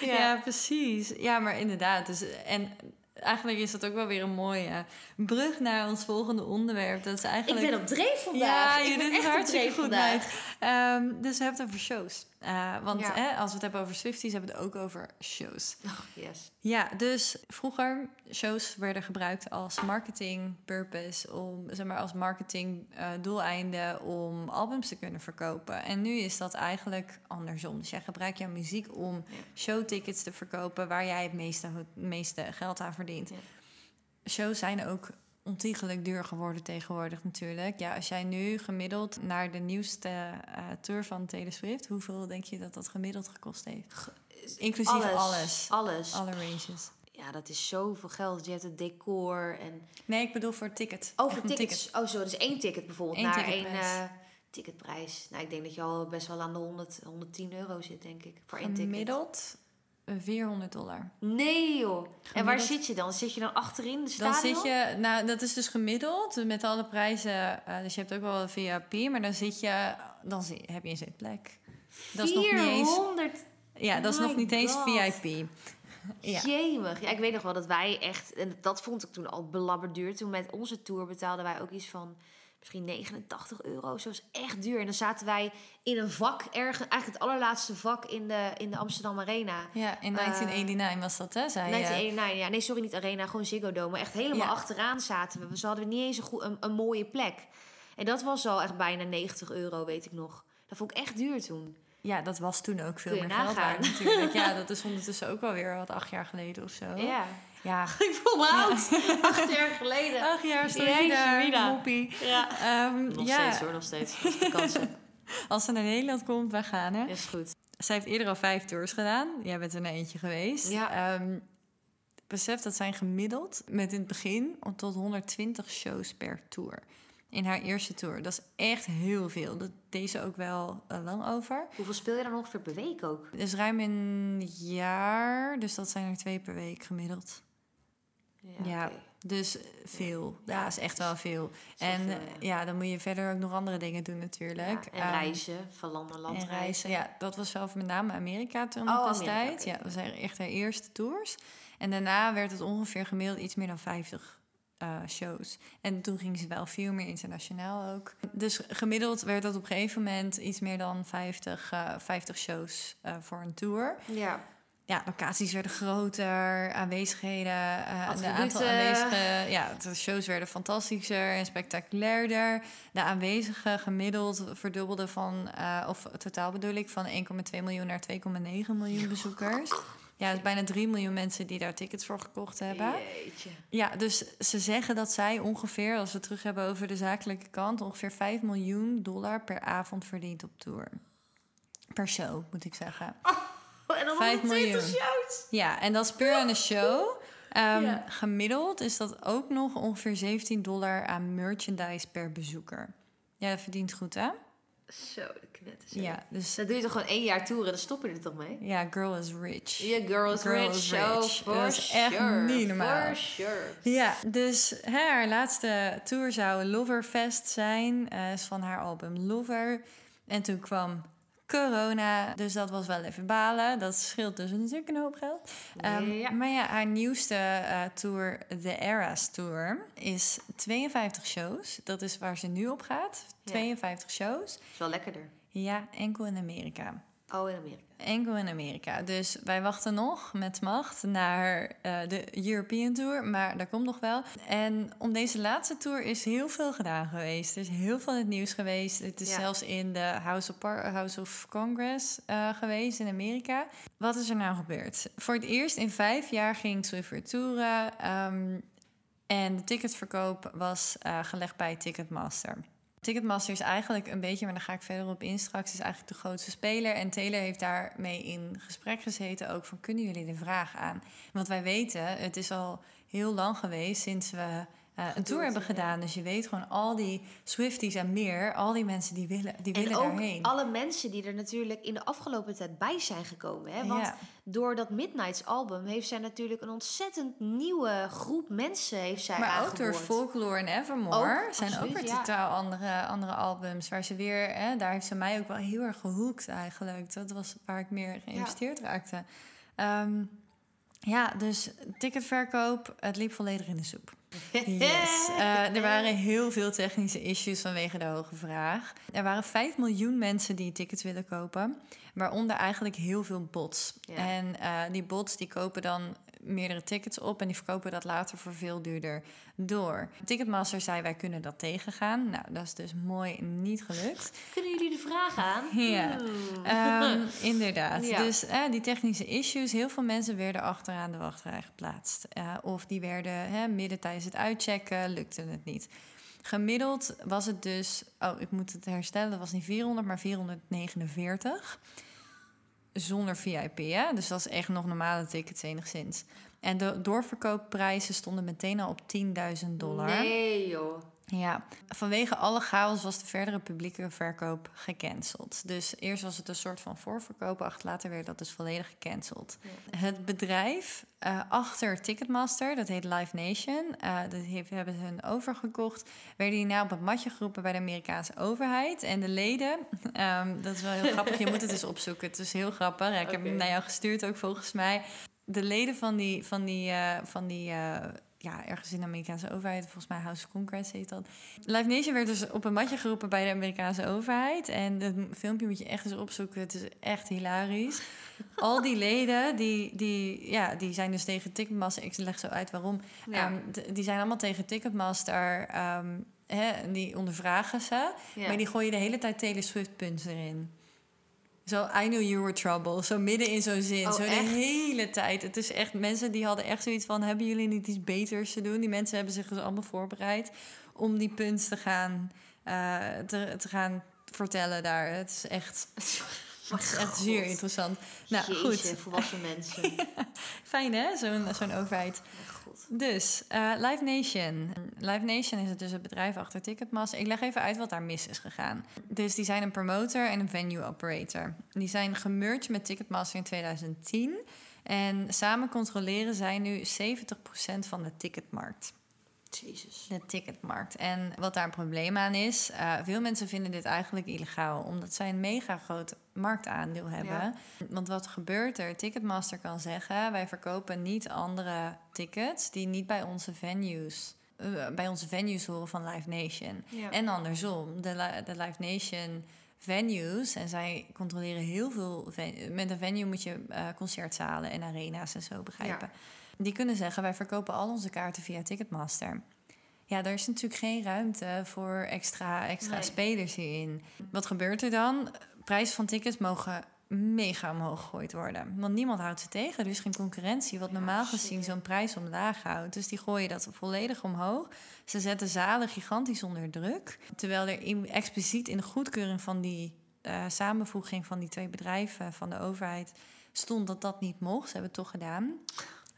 ja. precies. Ja, maar inderdaad. Dus, en eigenlijk is dat ook wel weer een mooie brug naar ons volgende onderwerp. Dat is Ik eigenlijk... ben op dreef vandaag. Ja, ik je ben doet het echt op hartstikke dreef goed. Ehm, dus we hebben het over shows. Eh, want Ja. hè, als we het hebben over Swifties, hebben we het ook over shows. Oh, yes. Ja, dus vroeger shows werden gebruikt als marketing purpose, om zeg maar als marketing eh, doeleinde om albums te kunnen verkopen. En nu is dat eigenlijk andersom. Dus jij gebruikt jouw muziek om Ja. showtickets te verkopen waar jij het meeste, het meeste geld aan verdient. Ja. Shows zijn ook ontiegelijk duur geworden tegenwoordig natuurlijk. Ja, als jij nu gemiddeld naar de nieuwste eh, tour van Taylor Swift, hoeveel denk je dat dat gemiddeld gekost heeft? Inclusief alles. Alles. Alle ranges. Ja, dat is zoveel geld. Je hebt het decor en... Nee, ik bedoel voor ticket. Oh, Echt voor tickets. Oh, zo. Dus één ticket bijvoorbeeld. Eén naar één eh, ticketprijs. Nou, ik denk dat je al best wel aan de 100, 110 euro zit, denk ik. Voor één ticket. Gemiddeld 400 dollar. Nee, joh. En waar zit je dan? Zit je dan achterin de Dan zit je, nou dat is dus gemiddeld met alle prijzen. eh, dus je hebt ook wel een VIP, maar dan zit je, dan zi- heb je een zitplek. Dat is nog niet eens, 400 ja, dat is nog niet eens God. VIP. Ja. Jemig. Ja, ik weet nog wel dat wij echt... En dat vond ik toen al belabberd duur. Toen met onze tour betaalden wij ook iets van... Misschien 89 euro. Zo is echt duur. En dan zaten wij in een vak ergens... Eigenlijk het allerlaatste vak in de, in de Amsterdam Arena. Ja, in Eh, 1989 was dat, hè? Zei je. 1991, ja. Nee, sorry, niet Arena. Gewoon Ziggo Dome. Maar echt helemaal Ja. achteraan zaten we. Ze hadden niet eens een, goed, een, een mooie plek. En dat was al echt bijna 90 euro, weet ik nog. Dat vond ik echt duur toen. Ja, dat was toen ook veel meer geld nagaan. waard natuurlijk. Ja, dat is ondertussen ook wel weer wat acht jaar geleden of zo. Ja. Ja. Ik voel me oud. Acht jaar geleden. Acht jaar Mina. moppie. Ja. Ehm, Nog ja, steeds hoor, nog steeds. De als ze naar Nederland komt, wij gaan hè. Is goed. Zij heeft eerder al vijf tours gedaan. Jij bent er naar eentje geweest. Ja. Ehm, besef dat zijn gemiddeld met in het begin tot 120 shows per tour. In haar eerste tour. Dat is echt heel veel. Dat deed ze ook wel eh, lang over. Hoeveel speel je dan ongeveer per week ook? Dus ruim een jaar. Dus dat zijn er twee per week gemiddeld. Ja. Dus veel. Ja, Ja, is echt wel veel. En veel, eh, ja. dan moet je verder ook nog andere dingen doen natuurlijk. En Ehm, reizen, van land naar land En reizen, ja, dat was wel met name Amerika toen Oh, destijds. oké. Ja, dat waren echt haar eerste tours. En daarna werd het ongeveer gemiddeld iets meer dan 50 eh, shows. En toen ging ze wel veel meer internationaal ook. Dus gemiddeld werd dat op een gegeven moment iets meer dan 50, eh, 50 shows eh, voor een tour. Ja. Ja, locaties werden groter, aanwezigheden, eh, de aantal aanwezigen. Ja, de shows werden fantastischer en spectaculairder. De aanwezigen gemiddeld verdubbelden van, eh, of totaal bedoel ik, van 1,2 miljoen naar 2,9 miljoen bezoekers. Ja, bijna 3 miljoen mensen die daar tickets voor gekocht hebben. Jeetje. Ja, dus ze zeggen dat zij ongeveer, als we het terug hebben over de zakelijke kant, ongeveer 5 miljoen dollar per avond verdient op tour. Per show, moet ik zeggen. En dan Vijf 120 miljoen. shows. Ja, en dat is puur aan de show. Ehm, Ja. Gemiddeld is dat ook nog ongeveer 17 dollar aan merchandise per bezoeker. Ja, dat verdient goed, hè? Zo, de knetters. Ja, dus Dat doe je toch gewoon één jaar toeren en dan stop je er toch mee? ja, girl is rich. Je girl is Girl rich, is show, rich. for Dat is echt sure. niet normaal. For sure. Ja, dus hè, haar laatste tour zou Loverfest zijn. eh, is van haar album Lover. En toen kwam corona, dus dat was wel even balen. Dat scheelt dus natuurlijk een hoop geld. Ehm, Ja. Maar ja, haar nieuwste eh, tour, The Eras Tour, is 52 shows. Dat is waar ze nu op gaat. Ja. 52 shows. Is wel lekkerder. Ja, enkel in Amerika. Oh, in Amerika. Enkel in Amerika. Dus wij wachten nog met macht naar eh, de European Tour. Maar dat komt nog wel. En om deze laatste tour is heel veel gedaan geweest. Er is heel veel in het nieuws geweest. Het is Ja. zelfs in de House of, Par- House of Congress eh, geweest in Amerika. Wat is er nou gebeurd? Voor het eerst in vijf jaar ging Swift toeren. ehm, en de ticketverkoop was eh, gelegd bij Ticketmaster. Ticketmaster is eigenlijk een beetje, maar daar ga ik verder op in straks, is eigenlijk de grootste speler. En Taylor heeft daarmee in gesprek gezeten ook van, kunnen jullie de vraag aan? Want wij weten, het is al heel lang geweest sinds we uh, een tour hebben gedaan. Dus je weet gewoon al die Swifties en meer, al die mensen die willen, die en willen ook daarheen. alle mensen die er natuurlijk in de afgelopen tijd bij zijn gekomen. Hè? Want door dat Midnights album heeft zij natuurlijk een ontzettend nieuwe groep mensen heeft zij Maar ook door Folklore en Evermore ook, zijn ook weer totaal andere, andere albums. Waar ze weer, hè, daar heeft ze mij ook wel heel erg gehoekt eigenlijk. Dat was waar ik meer geïnvesteerd raakte. Um, ja, dus ticketverkoop, het liep volledig in de soep. Yes. Uh, er waren heel veel technische issues vanwege de hoge vraag. Er waren 5 miljoen mensen die tickets willen kopen, waaronder eigenlijk heel veel bots. En uh, die bots die kopen dan meerdere tickets op en die verkopen dat later voor veel duurder door. Ticketmaster zei wij kunnen dat tegengaan. Nou, dat is dus mooi niet gelukt. Kunnen jullie de vraag aan? Ja, um, inderdaad. Dus uh, die technische issues, heel veel mensen werden achteraan de wachtrij geplaatst. Uh, of die werden hè, midden tijdens het uitchecken, lukte het niet. Gemiddeld was het dus, oh ik moet het herstellen, dat was niet 400, maar 449 zonder VIP. Hè? Dus dat is echt nog normale tickets enigszins. En de doorverkoopprijzen stonden meteen al op 10.000 dollar. Nee joh. Ja, vanwege alle chaos was de verdere publieke verkoop gecanceld. Dus eerst was het een soort van voorverkoop, acht later werd dat dus volledig gecanceld. Het bedrijf uh, achter Ticketmaster, dat heet Live Nation, uh, dat heeft, hebben ze hun overgekocht, werden die nou op het matje geroepen bij de Amerikaanse overheid. En de leden, um, dat is wel heel grappig, je moet het eens opzoeken, het is heel grappig. ik heb hem naar jou gestuurd ook volgens mij. De leden van die, van die, uh, van die ja, ergens in de Amerikaanse overheid, volgens mij House of Congress heet dat. Live Nation werd dus op een matje geroepen bij de Amerikaanse overheid. En dat filmpje moet je echt eens opzoeken. Het is echt hilarisch. Al die leden, die, die, ja, die zijn dus tegen Ticketmaster. Ik leg zo uit waarom. Ja. Um, die zijn allemaal tegen Ticketmaster. Um, hè, die ondervragen ze. Ja. Maar die gooien de hele tijd Taylor Swift punten erin. Zo, I knew you were trouble. Zo midden in zo'n zin. Oh, zo de hele tijd. Het is echt, mensen die hadden echt zoiets van... hebben jullie niet iets beters te doen? Die mensen hebben zich dus allemaal voorbereid... om die punts te gaan, uh, te, te gaan vertellen daar. Het is echt... Het is echt zeer interessant. Nou, Jeetje, goed. volwassen mensen. Fijn hè, zo'n zo'n overheid. Dus, uh, Live Nation. Live Nation is het dus het bedrijf achter Ticketmaster. Ik leg even uit wat daar mis is gegaan. Dus die zijn een promotor en een venue operator. Die zijn gemerged met Ticketmaster in 2010. En samen controleren zij nu 70% van de ticketmarkt. Jezus. De ticketmarkt. En wat daar een probleem aan is, uh, veel mensen vinden dit eigenlijk illegaal, omdat zij een mega groot marktaandeel hebben. Want wat gebeurt er? Ticketmaster kan zeggen: wij verkopen niet andere tickets die niet bij onze venues. Uh, bij onze venues horen van Live Nation. Ja. En andersom, de, de Live Nation venues. En zij controleren heel veel. Met een venue moet je uh, concertzalen en arena's en zo begrijpen. Ja. Die kunnen zeggen: wij verkopen al onze kaarten via Ticketmaster. Ja, er is natuurlijk geen ruimte voor extra, extra nee. spelers hierin. Wat gebeurt er dan? Prijzen van tickets mogen mega omhoog gegooid worden. Want niemand houdt ze tegen. Er is geen concurrentie, wat normaal gezien zo'n prijs omlaag houdt. Dus die gooien dat volledig omhoog. Ze zetten zalen gigantisch onder druk. Terwijl er expliciet in de goedkeuring van die uh, samenvoeging van die twee bedrijven van de overheid stond dat dat niet mocht. Ze hebben het toch gedaan.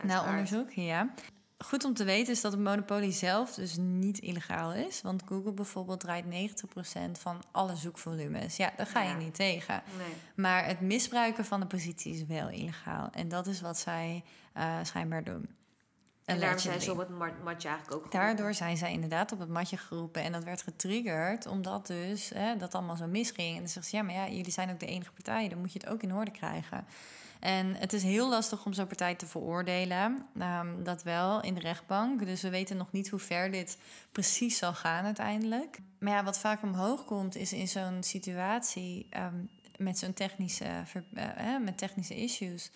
Nou, onderzoek, ja. Goed om te weten is dat de monopolie zelf dus niet illegaal is. Want Google bijvoorbeeld draait 90% van alle zoekvolumes. Ja, daar ga je niet tegen. Nee. Maar het misbruiken van de positie is wel illegaal. En dat is wat zij uh, schijnbaar doen. En daarom zijn ze op het matje eigenlijk ook geroepen. Daardoor zijn zij inderdaad op het matje geroepen. En dat werd getriggerd omdat dus hè, dat allemaal zo misging. En dan zegt ze, ja, maar ja, jullie zijn ook de enige partij. Dan moet je het ook in orde krijgen. En het is heel lastig om zo'n partij te veroordelen. Um, dat wel in de rechtbank. Dus we weten nog niet hoe ver dit precies zal gaan uiteindelijk. Maar ja, wat vaak omhoog komt, is in zo'n situatie um, met zo'n technische, uh, met technische issues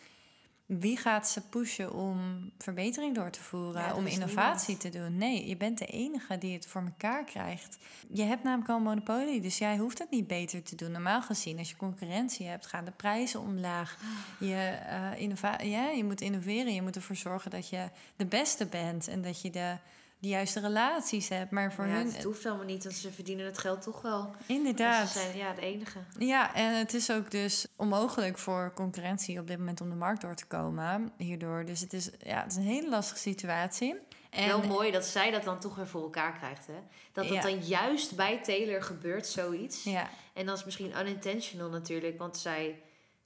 wie gaat ze pushen om verbetering door te voeren, om innovatie te doen? Nee, je bent de enige die het voor elkaar krijgt. Je hebt namelijk al een monopolie, dus jij hoeft het niet beter te doen. Normaal gezien, als je concurrentie hebt, gaan de prijzen omlaag. Je, uh, innova ja, je moet innoveren, je moet ervoor zorgen dat je de beste bent en dat je de de juiste relaties hebt. Maar voor ja, hun... het hoeft allemaal niet, want ze verdienen het geld toch wel. Inderdaad. Ze zijn ja, de enige. Ja, en het is ook dus onmogelijk voor concurrentie op dit moment om de markt door te komen hierdoor. Dus het is, ja, het is een hele lastige situatie. En Wel mooi dat zij dat dan toch weer voor elkaar krijgt. Hè? Dat dat Ja. dan juist bij Taylor gebeurt, zoiets. Ja, En dat is misschien unintentional natuurlijk, want zij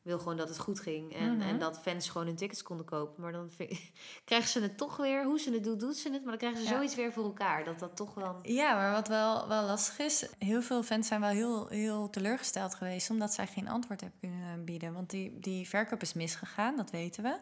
wil gewoon dat het goed ging. En, Mhm. en dat fans gewoon hun tickets konden kopen. Maar dan vind- krijgen ze het toch weer, hoe ze het doet, doet ze het. Maar dan krijgen ze Ja. zoiets weer voor elkaar. Dat dat toch wel... ja, maar wat wel, wel lastig is, heel veel fans zijn wel heel, heel teleurgesteld geweest omdat zij geen antwoord hebben kunnen bieden. Want die, die verkoop is misgegaan, dat weten we.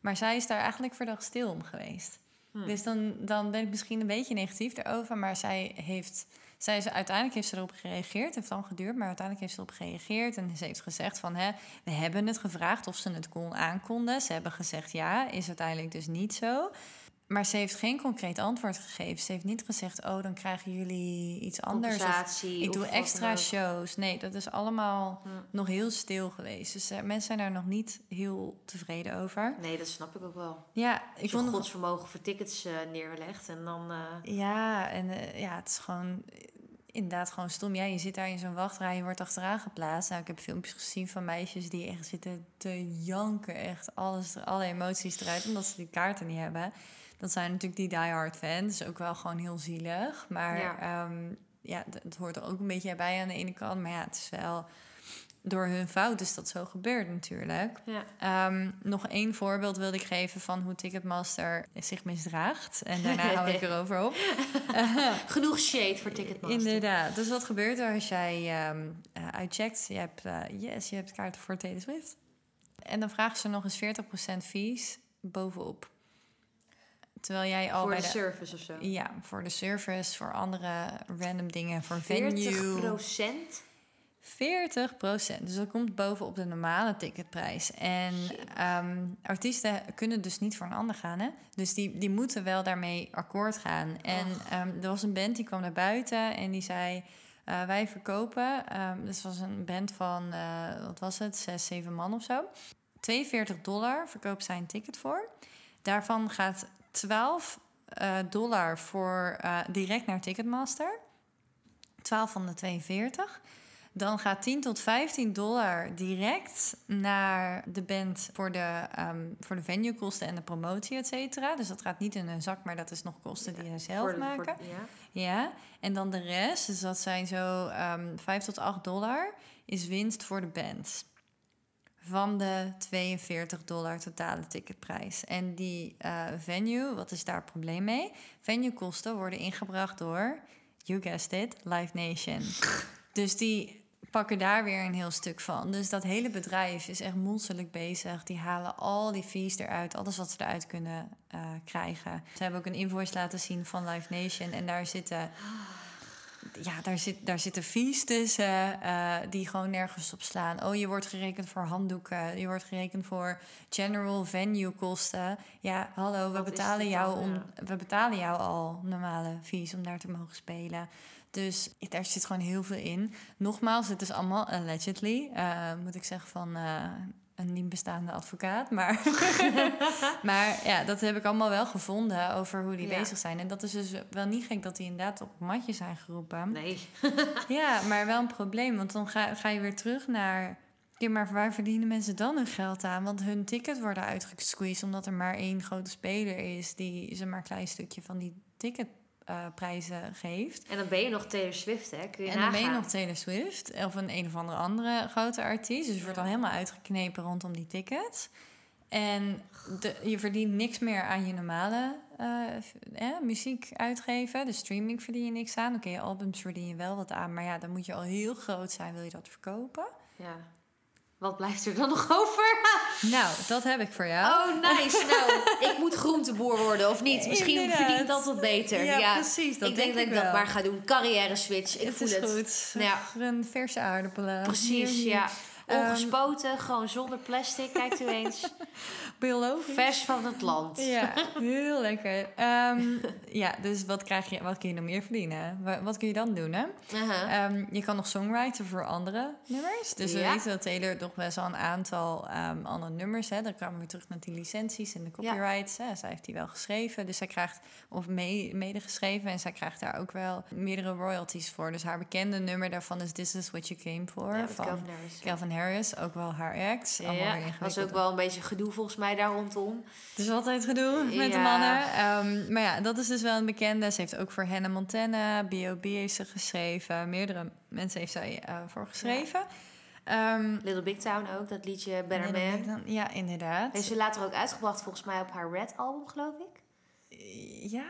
Maar zij is daar eigenlijk verdacht stil om geweest. Hm. Dus dan, dan ben ik misschien een beetje negatief erover. Maar zij heeft. Zij is, uiteindelijk heeft ze erop gereageerd. Het heeft dan geduurd, maar uiteindelijk heeft ze erop gereageerd. En ze heeft gezegd van, hè, we hebben het gevraagd of ze het kon aankonden. Ze hebben gezegd ja, is uiteindelijk dus niet zo. Maar ze heeft geen concreet antwoord gegeven. Ze heeft niet gezegd, oh, dan krijgen jullie iets anders. Of ik doe extra shows. Nee, dat is allemaal nog heel stil geweest. Dus eh, mensen zijn daar nog niet heel tevreden over. Nee, dat snap ik ook wel. Ja, Ik vond godsvermogen voor tickets neerlegt en dan... eh, Ja, en ja, het is gewoon inderdaad gewoon stom. Ja, je zit daar in zo'n wachtrij, je wordt achteraan geplaatst. Nou, ik heb filmpjes gezien van meisjes die echt zitten te janken. Echt alles, alle emoties eruit, omdat ze die kaarten niet hebben. Dat zijn natuurlijk die diehard fans. ook wel gewoon heel zielig. Maar Ja. ja, ja d- het hoort er ook een beetje bij aan de ene kant. Maar ja, het is wel door hun fout is dat zo gebeurd natuurlijk. ja. Ehm, nog één voorbeeld wilde ik geven van hoe Ticketmaster zich misdraagt. En daarna hou ik erover op. Genoeg shade voor Ticketmaster. Inderdaad. Dus wat gebeurt er als jij ehm, eh, uitcheckt? Je hebt, eh, yes, je hebt kaarten voor Taylor Swift. En dan vragen ze nog eens 40% fees bovenop. Terwijl jij al voor bij de de... service of zo. Ja, voor de service, voor andere random dingen, voor 40 venue. procent? 40% Dus dat komt bovenop de normale ticketprijs. En ehm, artiesten kunnen dus niet voor een ander gaan. Hè? Dus die, die moeten wel daarmee akkoord gaan. En ehm, er was een band die kwam naar buiten en die zei... eh, wij verkopen, ehm dus was een band van, eh, wat was het, zes, zeven man of zo. 42 dollar verkoopt zij een ticket voor. Daarvan gaat 12 eh, dollar voor eh, direct naar Ticketmaster. 12 van de 42. Dan gaat 10 tot 15 dollar direct naar de band voor de, ehm voor de venuekosten en de promotie, et cetera. Dus dat gaat niet in een zak, maar dat is nog kosten die zij zelf de- maken. ja. Ja, en dan de rest, dus dat zijn zo ehm 5 tot 8 dollar, is winst voor de band. Van de 42 dollar totale ticketprijs. En die eh, venue, wat is daar het probleem mee? Venuekosten worden ingebracht door, you guessed it, Live Nation. dus die pakken daar weer een heel stuk van. Dus dat hele bedrijf is echt monsterlijk bezig. Die halen al die fees eruit, alles wat ze eruit kunnen eh, krijgen. Ze hebben ook een invoice laten zien van Live Nation. En daar zitten, ja, daar zit, daar zitten fees tussen eh, die gewoon nergens op slaan. Oh, je wordt gerekend voor handdoeken. Je wordt gerekend voor general venue kosten. Ja, hallo, we Wat betalen, jou om, ja. we betalen jou al normale fees om daar te mogen spelen. Dus daar zit gewoon heel veel in. Nogmaals, het is allemaal allegedly. eh, moet ik zeggen van eh, een niet bestaande advocaat. Maar, maar ja, dat heb ik allemaal wel gevonden over hoe die Ja. bezig zijn. En dat is dus wel niet gek dat die inderdaad op het matje zijn geroepen. Nee. Ja, maar wel een probleem. Want dan ga, ga je weer terug naar... Ja, maar waar verdienen mensen dan hun geld aan? Want hun ticket worden uitgesqueezed... omdat er maar één grote speler is... die ze maar een klein stukje van die ticketprijzen geeft. En dan ben je nog Taylor Swift, hè? Kun je En dan ben je nog Taylor Swift of een een of andere andere grote artiest. Dus je wordt dan helemaal uitgeknepen rondom die tickets. En de, je verdient niks meer aan je normale eh, eh, muziek uitgeven. De streaming verdien je niks aan. Oké, je albums verdien je wel wat aan. Maar ja, dan moet je al heel groot zijn, wil je dat verkopen. Ja. Wat blijft er dan nog over? Nou, dat heb ik voor jou. Oh, nice. Nou, ik moet groenteboer worden, of niet? Misschien Inderdaad. verdient dat wat beter. Ja, Ja, precies, dat ik denk denk dat ik dat maar ga doen. Carrière switch. Ik het voel is het. goed. Ja. Een verse aardappelen. Precies, ja. Ehm, Ongespoten, gewoon zonder plastic. Kijkt u eens. Biologisch. Vers van het land. Ja, heel lekker. Ehm, ja, dus wat, krijg je, wat kun je nog meer verdienen? Wa- Wat, kun je dan doen, hè? Uh-huh. Ehm, je kan nog songwriten voor andere nummers. Dus we Ja. weten dat Taylor nog best wel een aantal andere nummers... Hè, dan komen we terug naar die licenties en de copyrights. Hè. Zij heeft die wel geschreven, dus zij krijgt... of mee, mede geschreven en zij krijgt daar ook wel meerdere royalties voor. Dus haar bekende nummer daarvan is This Is What You Came For... Ja, met van Calvin Harris. Calvin Harris, ook wel haar ex. Ja, ingewikkeld. was ook wel een beetje gedoe volgens mij daar rondom. Het is altijd gedoe met de mannen. Ehm, maar ja, dat is dus wel een bekende. Ze heeft ook voor Hannah Montana, B.O.B. heeft ze geschreven. Meerdere mensen heeft zij eh, voor geschreven. Ehm, Little Big Town ook, dat liedje Better Man. Dan- Ja, inderdaad. Heeft ze later ook uitgebracht volgens mij op haar Red album, geloof ik. Ja?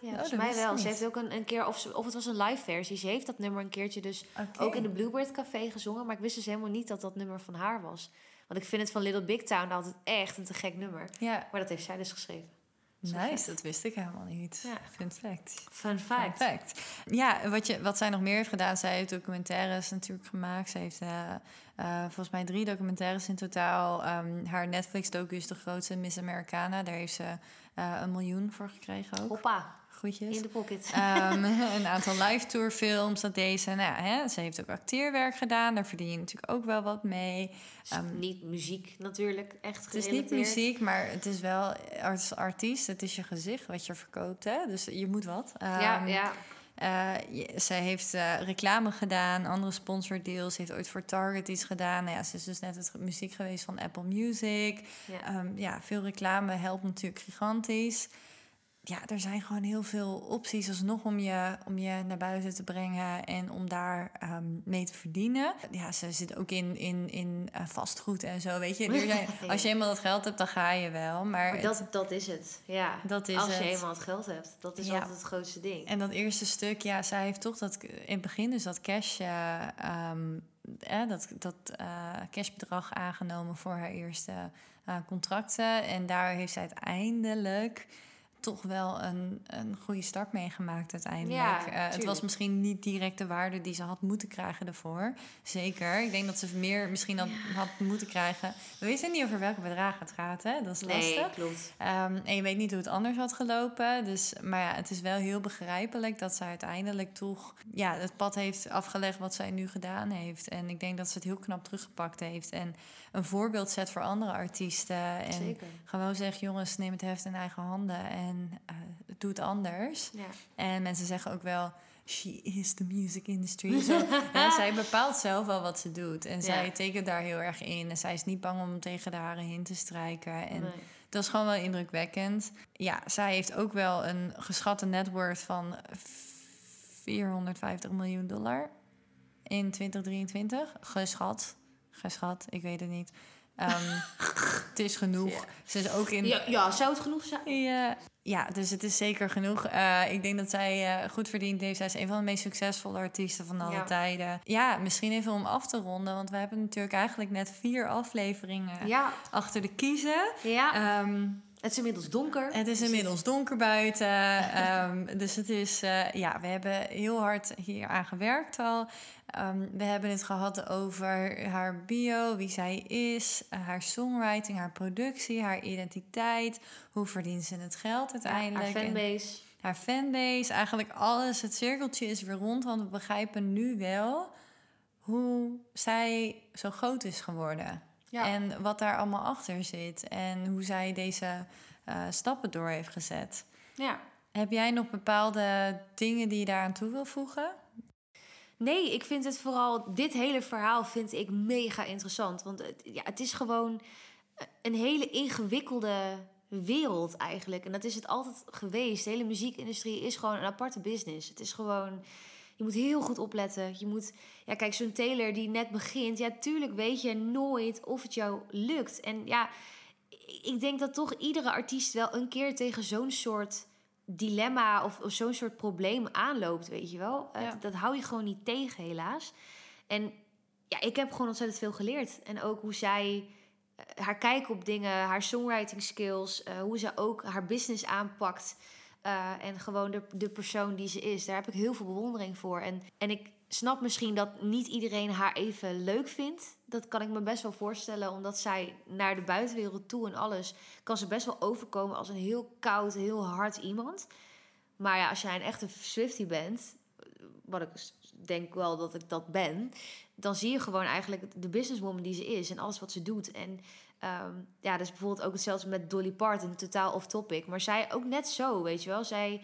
Ja, Oh, volgens mij wel. niet. Ze heeft ook een, een keer, of, ze, of het was een live versie. Ze heeft dat nummer een keertje dus ook in de Bluebird Café gezongen. Maar ik wist dus helemaal niet dat dat nummer van haar was. Want ik vind het van Little Big Town altijd echt een te gek nummer. Ja, Maar dat heeft zij dus geschreven. Zo nice. vet. Dat wist ik helemaal niet. Ja. Fun fact. Fun Fun fact. fact. Ja, wat, je, wat zij nog meer heeft gedaan, zij heeft documentaires natuurlijk gemaakt. Ze heeft eh, eh, volgens mij drie documentaires in totaal. Ehm, haar Netflix-docu is de grootste, Miss Americana. Daar heeft ze eh, een miljoen voor gekregen ook. Hoppa, In de pocket. Ehm, een aantal live tour films, dat deze. Nou, ja, hè, ze heeft ook acteerwerk gedaan. Daar verdien je natuurlijk ook wel wat mee. Ehm, niet muziek natuurlijk, echt het is niet muziek, maar het is wel als artiest. Het is je gezicht wat je verkoopt. Hè? Dus je moet wat. Ja, Ehm, ja. eh, zij heeft eh, reclame gedaan, andere sponsordeals. Ze heeft ooit voor Target iets gedaan. Nou ja, ze is dus net het muziek geweest van Apple Music. ja. Ja, veel reclame helpt natuurlijk gigantisch. Ja, er zijn gewoon heel veel opties alsnog om je, om je naar buiten te brengen en om daar ehm, mee te verdienen. Ja, ze zit ook in, in, in eh, vastgoed en zo, weet je. Zijn-. Als je eenmaal dat geld hebt, dan ga je wel. Maar, Maar het- dat, dat is het, ja. dat is Als je het. eenmaal het geld hebt. Dat is Ja. altijd het grootste ding. En dat eerste stuk, ja, zij heeft toch dat in het begin dus dat cash, eh, ehm, eh, dat, dat eh, cashbedrag aangenomen voor haar eerste contracten. En daar heeft zij uiteindelijk toch wel een, een goede start mee gemaakt uiteindelijk. Ja, Eh, het was misschien niet direct de waarde die ze had moeten krijgen ervoor. Zeker. Ik denk dat ze meer misschien had, had moeten krijgen. We weten niet over welke bedragen het gaat, hè? Dat is lastig. Nee, klopt. Ehm, en je weet niet hoe het anders had gelopen. Dus, maar ja, het is wel heel begrijpelijk dat ze uiteindelijk toch ja, het pad heeft afgelegd wat zij nu gedaan heeft. En ik denk dat ze het heel knap teruggepakt heeft. En een voorbeeld zet voor andere artiesten. En Zeker. gewoon zegt, jongens, neem het heft in eigen handen en doe het anders. Ja. En mensen zeggen ook wel, she is the music industry. Zo, ja, zij bepaalt zelf wel wat ze doet. En zij tekent daar heel erg in. En zij is niet bang om tegen de haren heen te strijken. En Nee. dat is gewoon wel indrukwekkend. Ja, zij heeft ook wel een geschatte net worth van 450 miljoen dollar in 2023. Geschat. Geschat, ik weet het niet. Ehm, het is genoeg. Ja. Ze is ook in. Ja, ja, zou het genoeg zijn? Ja, ja, dus het is zeker genoeg. Eh, ik denk dat zij eh, goed verdiend heeft. Zij is een van de meest succesvolle artiesten van alle Ja. tijden. Ja, misschien even om af te ronden. Want we hebben natuurlijk eigenlijk net vier afleveringen Ja. achter de kiezen. ja. Ehm, Het is inmiddels donker. het is inmiddels donker buiten. ehm, dus het is, eh, ja, we hebben heel hard hier aan gewerkt al. Ehm, we hebben het gehad over haar bio, wie zij is, eh, haar songwriting, haar productie, haar identiteit. Hoe verdient ze het geld Ja, uiteindelijk? haar En fanbase. haar fanbase, eigenlijk alles. Het cirkeltje is weer rond, want we begrijpen nu wel hoe zij zo groot is geworden. Ja. En wat daar allemaal achter zit. En hoe zij deze eh, stappen door heeft gezet. ja. Heb jij nog bepaalde dingen die je daaraan toe wil voegen? Nee, ik vind het vooral... Dit hele verhaal vind ik mega interessant. Want het, ja, het is gewoon een hele ingewikkelde wereld eigenlijk. En dat is het altijd geweest. De hele muziekindustrie is gewoon een aparte business. Het is gewoon... Je moet heel goed opletten. Je moet... Ja, kijk, zo'n Taylor die net begint... Ja, tuurlijk weet je nooit of het jou lukt. En ja, ik denk dat toch iedere artiest wel een keer tegen zo'n soort dilemma of, of zo'n soort probleem aanloopt, weet je wel. Ja. dat hou je gewoon niet tegen, helaas. En ja, ik heb gewoon ontzettend veel geleerd. En ook hoe zij eh, haar kijk op dingen, haar songwriting skills, eh, hoe ze ook haar business aanpakt. eh, en gewoon de, de persoon die ze is. Daar heb ik heel veel bewondering voor. En, en ik snap misschien dat niet iedereen haar even leuk vindt. Dat kan ik me best wel voorstellen, omdat zij naar de buitenwereld toe en alles kan ze best wel overkomen als een heel koud, heel hard iemand. Maar ja, als jij een echte Swiftie bent, wat ik denk wel dat ik dat ben, dan zie je gewoon eigenlijk de businesswoman die ze is en alles wat ze doet. En ehm, ja, dat is bijvoorbeeld ook hetzelfde met Dolly Parton, totaal off topic. Maar zij ook net zo, weet je wel. Zij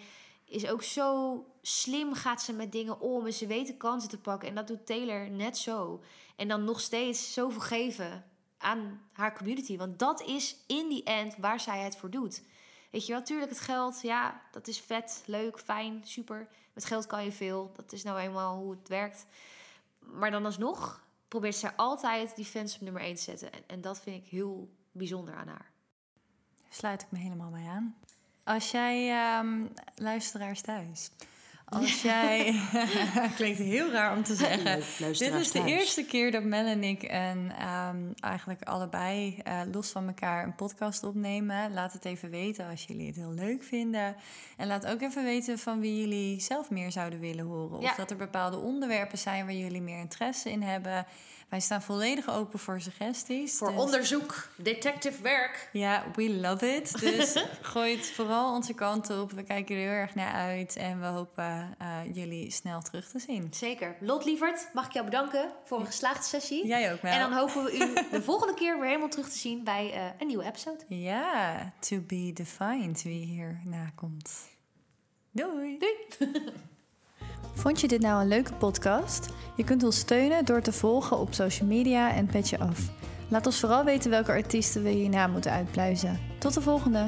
is ook zo slim, gaat ze met dingen om en ze weet de kansen te pakken. En dat doet Taylor net zo. En dan nog steeds zoveel geven aan haar community. Want dat is in die end waar zij het voor doet. Weet je wel, tuurlijk het geld, ja, dat is vet, leuk, fijn, super. Met geld kan je veel, dat is nou eenmaal hoe het werkt. Maar dan alsnog probeert zij altijd die fans op nummer 1 te zetten. En, en dat vind ik heel bijzonder aan haar. Sluit ik me helemaal bij aan. Als jij, um, luisteraars thuis, als jij. klinkt heel raar om te zeggen. Dit is de eerste keer dat Mel en ik en um, eigenlijk allebei uh, los van elkaar een podcast opnemen. Laat het even weten als jullie het heel leuk vinden. En laat ook even weten van wie jullie zelf meer zouden willen horen. Of dat er bepaalde onderwerpen zijn waar jullie meer interesse in hebben. Wij staan volledig open voor suggesties. Voor dus- onderzoek, detective werk. Ja, we love it. Dus gooi het vooral onze kant op. We kijken er heel erg naar uit. En we hopen uh, jullie snel terug te zien. Zeker. Lot Lievert, mag ik jou bedanken voor een geslaagde sessie. Jij ook, Mel. En dan hopen we u de volgende keer weer helemaal terug te zien bij uh, een nieuwe episode. Ja, to be defined wie hierna komt. Doei. Doei. Vond je dit nou een leuke podcast? Je kunt ons steunen door te volgen op social media en Petje Af. Laat ons vooral weten welke artiesten we hierna moeten uitpluizen. Tot de volgende!